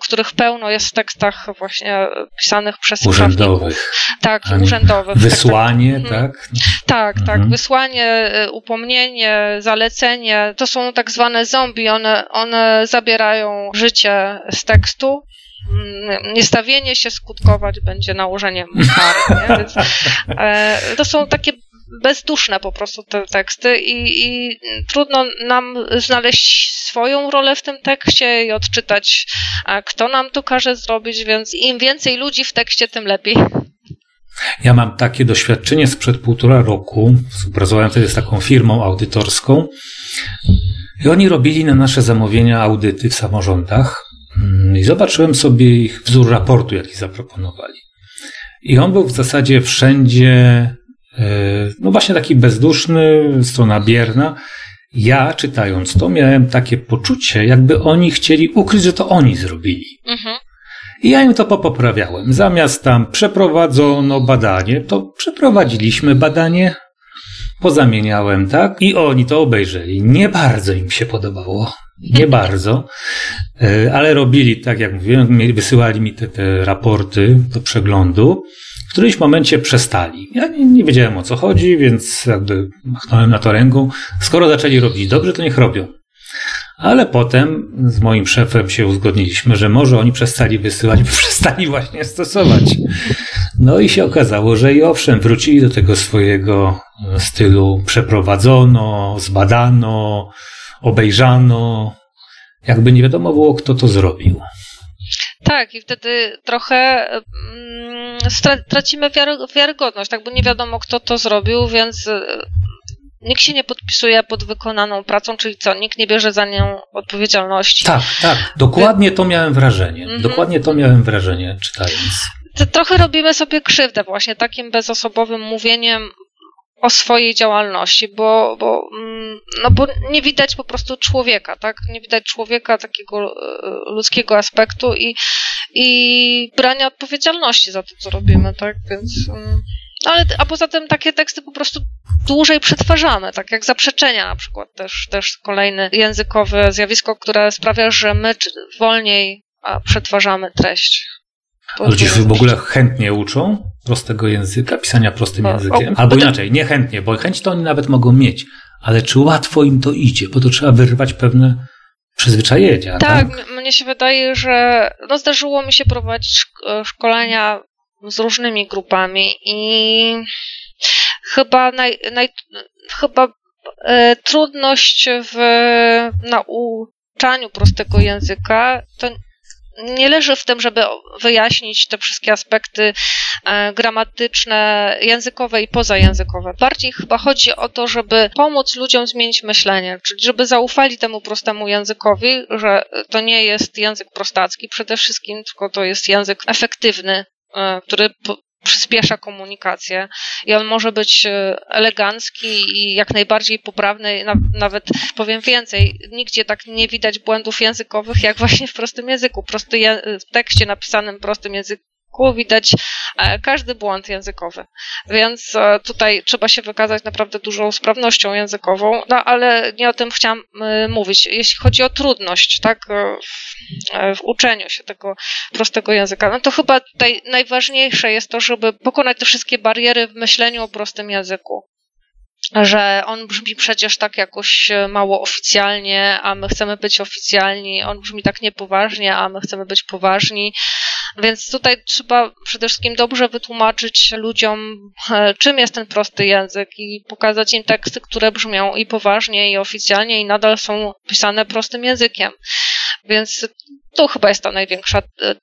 których pełno jest w tekstach właśnie pisanych przez urzędowych. Tak, urzędowych. Tak, wysłanie, tak? Tak, tak, tak, mhm. wysłanie, y, upomnienie, zalecenie, to są tak zwane zombie, one, one zabierają życie z tekstu, mm, niestawienie się skutkować będzie nałożeniem kary. Więc, e, to są takie bezduszne po prostu te teksty i, i, trudno nam znaleźć swoją rolę w tym tekście i odczytać, kto nam to każe zrobić, więc im więcej ludzi w tekście, tym lepiej. Ja mam takie doświadczenie sprzed półtora roku. Współpracowałem wtedy z taką firmą audytorską i oni robili na nasze zamówienia audyty w samorządach i zobaczyłem sobie ich wzór raportu, jaki zaproponowali. I on był w zasadzie wszędzie no właśnie taki bezduszny, strona bierna. Ja czytając to miałem takie poczucie, jakby oni chcieli ukryć, że to oni zrobili. Mhm. I ja im to popoprawiałem. Zamiast tam przeprowadzono badanie, to przeprowadziliśmy badanie, pozamieniałem, tak? I oni to obejrzeli. Nie bardzo im się podobało. Nie bardzo. E, ale robili, tak jak mówiłem, wysyłali mi te, te raporty do przeglądu którymś momencie przestali. Ja nie, nie, wiedziałem o co chodzi, więc jakby machnąłem na to ręką. Skoro zaczęli robić dobrze, to niech robią. Ale potem z moim szefem się uzgodniliśmy, że może oni przestali wysyłać, bo przestali właśnie stosować. No i się okazało, że i owszem, wrócili do tego swojego stylu przeprowadzono, zbadano, obejrzano. Jakby nie wiadomo było, kto to zrobił. Tak, i wtedy trochę mm, tracimy wiarygodność, tak, bo nie wiadomo, kto to zrobił, więc e, nikt się nie podpisuje pod wykonaną pracą, czyli co, nikt nie bierze za nią odpowiedzialności. Tak, tak, dokładnie to miałem wrażenie. Mhm. Dokładnie to miałem wrażenie, czytając. Trochę robimy sobie krzywdę właśnie takim bezosobowym mówieniem, o swojej działalności, bo, bo, mm, no bo nie widać po prostu człowieka, tak? Nie widać człowieka, takiego e, ludzkiego aspektu i, i brania odpowiedzialności za to, co robimy, tak? Więc. Mm, ale, a poza tym takie teksty po prostu dłużej przetwarzamy, tak jak zaprzeczenia na przykład też, też kolejne językowe zjawisko, które sprawia, że my wolniej przetwarzamy treść. Ludzie się w ogóle chętnie uczą prostego języka, pisania prostym językiem. Albo inaczej, niechętnie, bo chęć to oni nawet mogą mieć, ale czy łatwo im to idzie, bo to trzeba wyrwać pewne przyzwyczajenia. Tak, tak? mnie się wydaje, że no zdarzyło mi się prowadzić szkolenia z różnymi grupami i chyba, naj, naj, chyba e, trudność w nauczaniu prostego języka to nie leży w tym, żeby wyjaśnić te wszystkie aspekty e, gramatyczne, językowe i pozajęzykowe. Bardziej chyba chodzi o to, żeby pomóc ludziom zmienić myślenie, czyli żeby zaufali temu prostemu językowi, że to nie jest język prostacki przede wszystkim, tylko to jest język efektywny, e, który przyspiesza komunikację i on może być e, elegancki i jak najbardziej poprawny, nawet powiem więcej, nigdzie tak nie widać błędów językowych jak właśnie w prostym języku. Prosty w tekście napisanym prostym języku widać e, każdy błąd językowy. Więc e, tutaj trzeba się wykazać naprawdę dużą sprawnością językową, no ale nie o tym chciałam e, mówić. Jeśli chodzi o trudność, tak, w, w uczeniu się tego prostego języka, no to chyba tutaj najważniejsze jest to, żeby pokonać te wszystkie bariery w myśleniu o prostym języku że on brzmi przecież tak jakoś mało oficjalnie, a my chcemy być oficjalni, on brzmi tak niepoważnie, a my chcemy być poważni. Więc tutaj trzeba przede wszystkim dobrze wytłumaczyć ludziom, e, czym jest ten prosty język i pokazać im teksty, które brzmią i poważnie, i oficjalnie, i nadal są pisane prostym językiem. Więc to chyba jest ta największa e,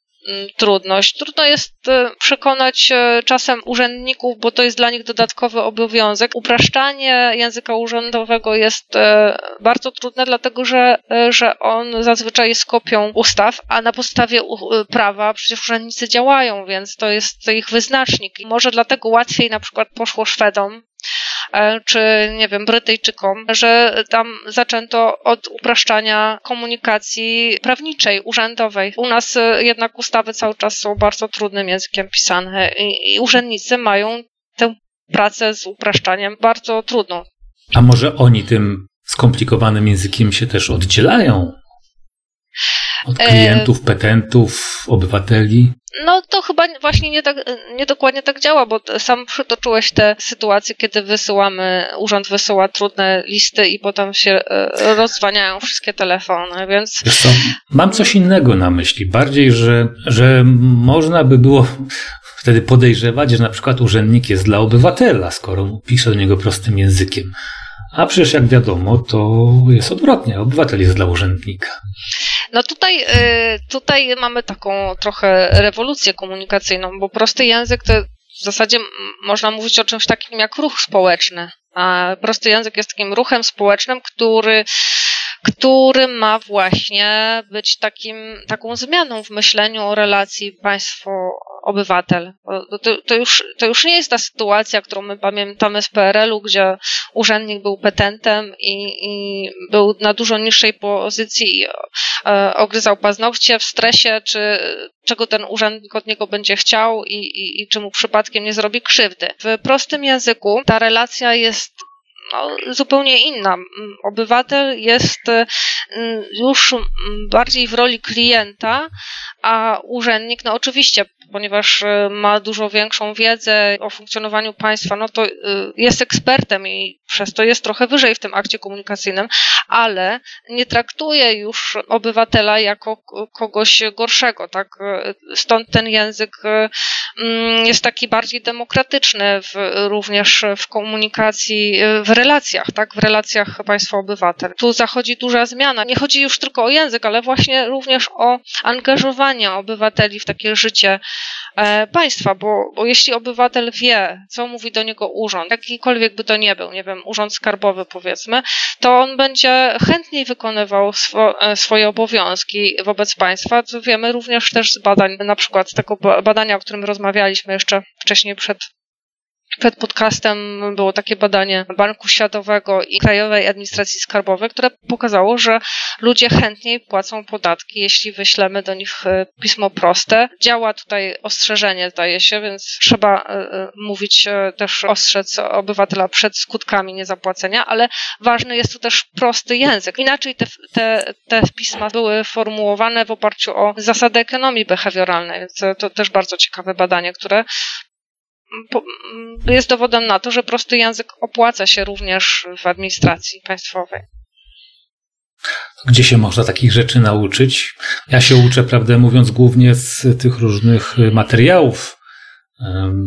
trudność. Trudno jest e, przekonać e, czasem urzędników, bo to jest dla nich dodatkowy obowiązek. Upraszczanie języka urzędowego jest e, bardzo trudne, dlatego że, że on zazwyczaj jest kopią ustaw, a na podstawie prawa przecież urzędnicy działają, więc to jest ich wyznacznik. Może dlatego łatwiej na przykład poszło Szwedom, czy nie wiem, Brytyjczykom, że tam zaczęto od upraszczania komunikacji prawniczej, urzędowej. U nas e, jednak ustawy cały czas są bardzo trudnym językiem pisane i, i urzędnicy mają tę pracę z upraszczaniem bardzo trudną. A może oni tym skomplikowanym językiem się też oddzielają od klientów, e... petentów, obywateli? No to chyba właśnie nie, tak, nie dokładnie tak działa, bo sam przytoczyłeś te sytuacje, kiedy wysyłamy, urząd wysyła trudne listy i potem się e, rozwaniają wszystkie telefony, więc... Wiesz co, mam coś innego na myśli, bardziej, że, że można by było wtedy podejrzewać, że na przykład urzędnik jest dla obywatela, skoro pisze do niego prostym językiem. A przecież jak wiadomo, to jest odwrotnie. Obywatel jest dla urzędnika. No tutaj, y, tutaj mamy taką trochę rewolucję komunikacyjną, bo prosty język to w zasadzie można mówić o czymś takim jak ruch społeczny. A prosty język jest takim ruchem społecznym, który który ma właśnie być takim, taką zmianą w myśleniu o relacji państwo-obywatel. To, to, już, to już nie jest ta sytuacja, którą my pamiętamy z PRL-u, gdzie urzędnik był petentem i, i był na dużo niższej pozycji i e, ogryzał paznokcie w stresie, czy czego ten urzędnik od niego będzie chciał i, i, i czy mu przypadkiem nie zrobi krzywdy. W prostym języku ta relacja jest no, zupełnie inna. Obywatel jest już bardziej w roli klienta, a urzędnik, no oczywiście, ponieważ e, ma dużo większą wiedzę o funkcjonowaniu państwa, no to e, jest ekspertem i przez to jest trochę wyżej w tym akcie komunikacyjnym, ale nie traktuje już obywatela jako kogoś gorszego, tak? E, stąd ten język mm, jest taki bardziej demokratyczny w, również w komunikacji, w relacjach, tak? W relacjach państwo-obywatel. Tu zachodzi duża zmiana. Nie chodzi już tylko o język, ale właśnie również o angażowanie obywateli w takie życie państwa, bo, bo jeśli obywatel wie, co mówi do niego urząd, jakikolwiek by to nie był, nie wiem, urząd skarbowy powiedzmy, to on będzie chętniej wykonywał swo, e, swoje obowiązki wobec państwa, co wiemy również też z badań, na przykład z tego badania, o którym rozmawialiśmy jeszcze wcześniej przed przed podcastem było takie badanie Banku Światowego i Krajowej Administracji Skarbowej, które pokazało, że ludzie chętniej płacą podatki, jeśli wyślemy do nich e, pismo proste. Działa tutaj ostrzeżenie, zdaje się, więc trzeba e, e, mówić też, ostrzec obywatela przed skutkami niezapłacenia, ale ważny jest tu też prosty język. Inaczej te, te, te pisma były formułowane w oparciu o zasady ekonomii behawioralnej, więc to też bardzo ciekawe badanie, które jest dowodem na to, że prosty język opłaca się również w administracji państwowej. Gdzie się można takich rzeczy nauczyć? Ja się uczę, prawdę mówiąc, głównie z tych różnych materiałów.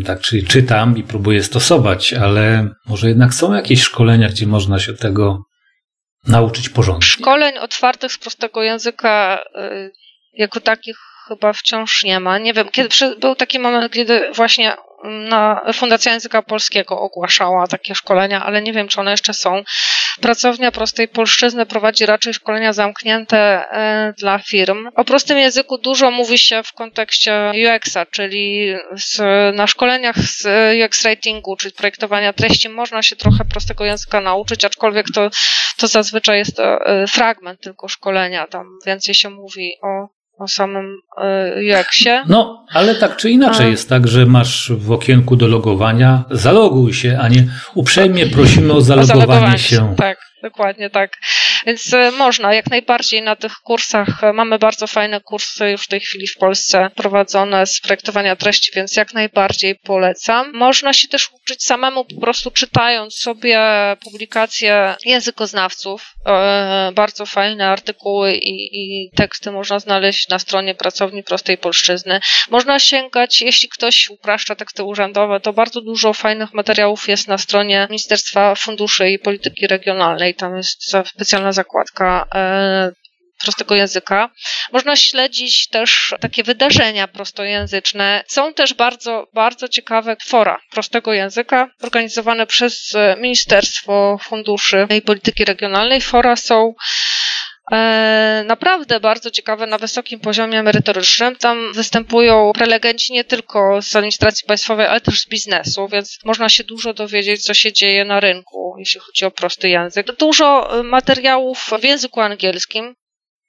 Tak, czyli czytam i próbuję stosować, ale może jednak są jakieś szkolenia, gdzie można się tego nauczyć porządnie. Szkoleń otwartych z prostego języka y, jako takich chyba wciąż nie ma. Nie wiem, kiedy był taki moment, kiedy właśnie na Fundacja Języka Polskiego ogłaszała takie szkolenia, ale nie wiem, czy one jeszcze są. Pracownia Prostej Polszczyzny prowadzi raczej szkolenia zamknięte e, dla firm. O prostym języku dużo mówi się w kontekście UX-a, czyli z, na szkoleniach z UX ratingu, czyli projektowania treści, można się trochę prostego języka nauczyć, aczkolwiek to, to zazwyczaj jest e, fragment tylko szkolenia. Tam więcej się mówi o o samym. E, no, ale tak czy inaczej a... jest tak, że masz w okienku do logowania zaloguj się, a nie uprzejmie prosimy o zalogowanie, o zalogowanie się. Tak dokładnie tak. Więc e, można jak najbardziej na tych kursach. E, mamy bardzo fajne kursy już w tej chwili w Polsce prowadzone z projektowania treści, więc jak najbardziej polecam. Można się też uczyć samemu po prostu czytając sobie publikacje językoznawców. E, bardzo fajne artykuły i, i teksty można znaleźć na stronie Pracowni Prostej Polszczyzny. Można sięgać, jeśli ktoś upraszcza teksty urzędowe, to bardzo dużo fajnych materiałów jest na stronie Ministerstwa Funduszy i Polityki Regionalnej tam jest specjalna zakładka e, prostego języka. Można śledzić też takie wydarzenia prostojęzyczne. Są też bardzo, bardzo ciekawe fora prostego języka organizowane przez Ministerstwo Funduszy i Polityki Regionalnej. Fora są E, naprawdę bardzo ciekawe na wysokim poziomie merytorycznym. Tam występują prelegenci nie tylko z administracji państwowej, ale też z biznesu, więc można się dużo dowiedzieć, co się dzieje na rynku, jeśli chodzi o prosty język. Dużo materiałów w języku angielskim,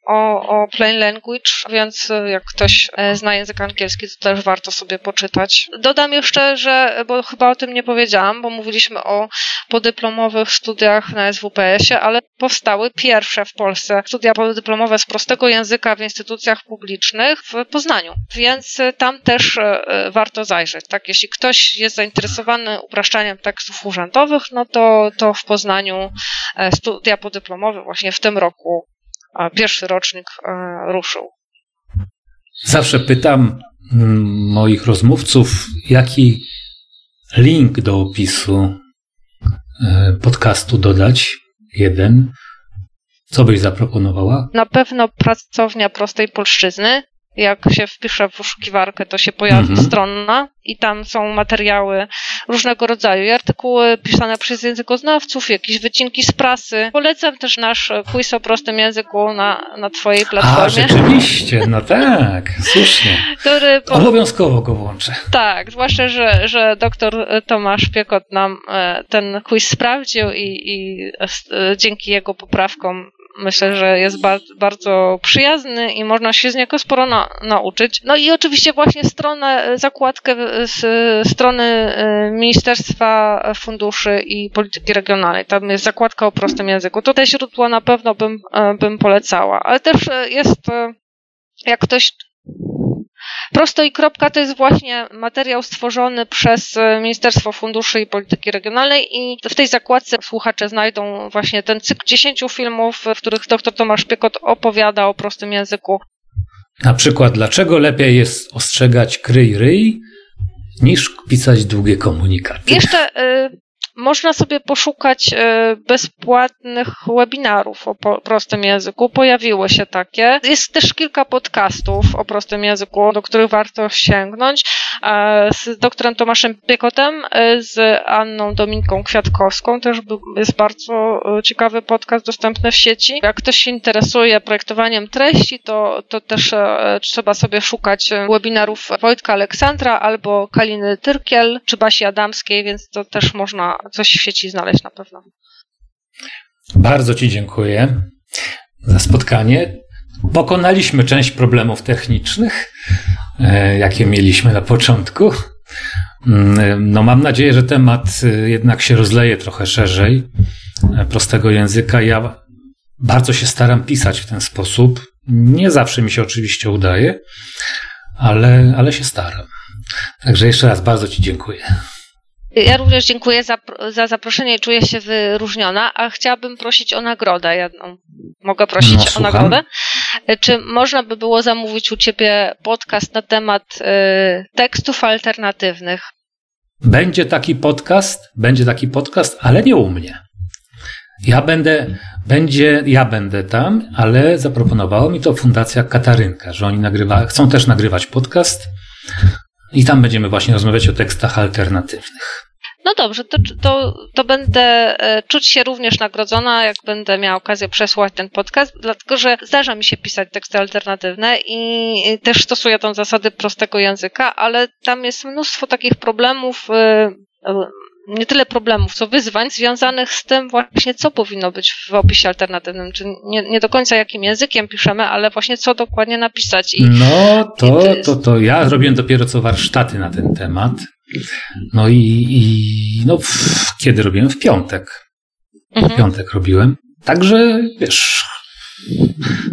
o, o plain language, więc jak ktoś e, zna język angielski, to też warto sobie poczytać. Dodam jeszcze, że, bo chyba o tym nie powiedziałam, bo mówiliśmy o podyplomowych studiach na SWPS-ie, ale powstały pierwsze w Polsce studia podyplomowe z prostego języka w instytucjach publicznych w Poznaniu, więc tam też e, warto zajrzeć. Tak, jeśli ktoś jest zainteresowany upraszczaniem tekstów urzędowych, no to, to w Poznaniu e, studia podyplomowe właśnie w tym roku pierwszy rocznik e, ruszył. Zawsze pytam mm, moich rozmówców, jaki link do opisu e, podcastu dodać. Jeden. Co byś zaproponowała? Na pewno pracownia prostej polszczyzny jak się wpisze w wyszukiwarkę, to się pojawi mhm. strona i tam są materiały różnego rodzaju i artykuły pisane przez językoznawców, jakieś wycinki z prasy. Polecam też nasz quiz o prostym języku na, na twojej platformie. A, rzeczywiście, no tak, słusznie. Który po... Obowiązkowo go włączę. Tak, zwłaszcza, że, że doktor Tomasz Piekot nam e, ten quiz sprawdził i, i e, dzięki jego poprawkom myślę, że jest ba bardzo przyjazny i można się z niego sporo na nauczyć. No i oczywiście właśnie stronę, zakładkę z strony e, Ministerstwa Funduszy i Polityki Regionalnej. Tam jest zakładka o prostym języku. To te źródła na pewno bym, e, bym polecała. Ale też e, jest, jak ktoś Prosto i kropka to jest właśnie materiał stworzony przez e, Ministerstwo Funduszy i Polityki Regionalnej i w tej zakładce słuchacze znajdą właśnie ten cykl dziesięciu filmów, w których dr Tomasz Piekot opowiada o prostym języku. Na przykład, dlaczego lepiej jest ostrzegać kryj ryj niż pisać długie komunikaty? Jeszcze y, można sobie poszukać e, bezpłatnych webinarów o prostym języku. Pojawiły się takie. Jest też kilka podcastów o prostym języku, do których warto sięgnąć. E, z doktorem Tomaszem Piekotem, e, z Anną Dominiką Kwiatkowską. Też jest bardzo ciekawy podcast dostępny w sieci. Jak ktoś się interesuje projektowaniem treści, to, to też trzeba sobie szukać webinarów Wojtka Aleksandra albo Kaliny Tyrkiel czy Basi Adamskiej, więc to też można coś w sieci znaleźć na pewno. Bardzo Ci dziękuję za spotkanie. Pokonaliśmy część problemów technicznych, e, jakie mieliśmy na początku. Mm, no, mam nadzieję, że temat e, jednak się rozleje trochę szerzej e, prostego języka. Ja bardzo się staram pisać w ten sposób. Nie zawsze mi się oczywiście udaje, ale, ale się staram. Także jeszcze raz bardzo Ci dziękuję. Ja również dziękuję za, za zaproszenie czuję się wyróżniona, a chciałabym prosić o nagrodę jedną. Mogę prosić no, o nagrodę? Czy można by było zamówić u Ciebie podcast na temat y, tekstów alternatywnych? Będzie taki podcast, będzie taki podcast, ale nie u mnie. Ja będę, będzie, ja będę tam, ale zaproponowała mi to Fundacja Katarynka, że oni nagrywa, chcą też nagrywać podcast i tam będziemy właśnie rozmawiać o tekstach alternatywnych. No dobrze, to, to, to będę e, czuć się również nagrodzona, jak będę miała okazję przesłuchać ten podcast, dlatego że zdarza mi się pisać teksty alternatywne i też stosuję tą zasady prostego języka, ale tam jest mnóstwo takich problemów, e, nie tyle problemów, co wyzwań związanych z tym właśnie, co powinno być w opisie alternatywnym. Czy nie, nie do końca jakim językiem piszemy, ale właśnie co dokładnie napisać. I, no to, to, to, to ja zrobiłem dopiero co warsztaty na ten temat. No i, i no, w, kiedy robiłem? W piątek. Mhm. W piątek robiłem. Także wiesz,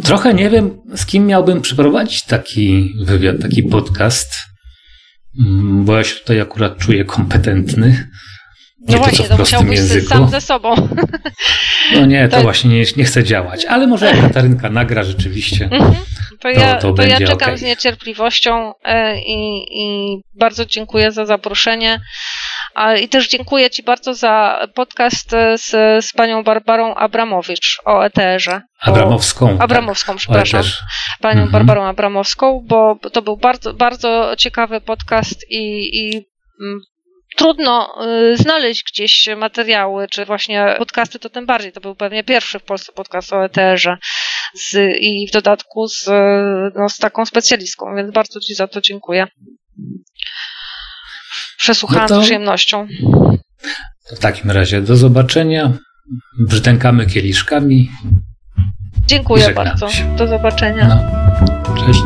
trochę nie wiem, z kim miałbym przeprowadzić taki wywiad, taki podcast, mm, bo ja się tutaj akurat czuję kompetentny. Nie no to, właśnie, to musiałbyś języku. sam ze sobą. No nie, to, to właśnie nie, nie chcę działać. Ale może jak Katarynka nagra rzeczywiście. Mhm. To, ja, to, to ja czekam okay. z niecierpliwością e, i, i bardzo dziękuję za zaproszenie. I też dziękuję Ci bardzo za podcast z, z panią Barbarą Abramowicz o ETR-ze. Abramowską. Abramowską, tak. przepraszam. Panią mhm. Barbarą Abramowską, bo to był bardzo, bardzo ciekawy podcast i, i mm, trudno y, znaleźć gdzieś materiały, czy właśnie podcasty, to tym bardziej. To był pewnie pierwszy w Polsce podcast o ETR-ze i w dodatku z, no, z taką specjalistką, więc bardzo Ci za to dziękuję. Przesłuchałam no to... z przyjemnością. W takim razie do zobaczenia. Brzdękamy kieliszkami. Dziękuję bardzo. Do zobaczenia. No. Cześć.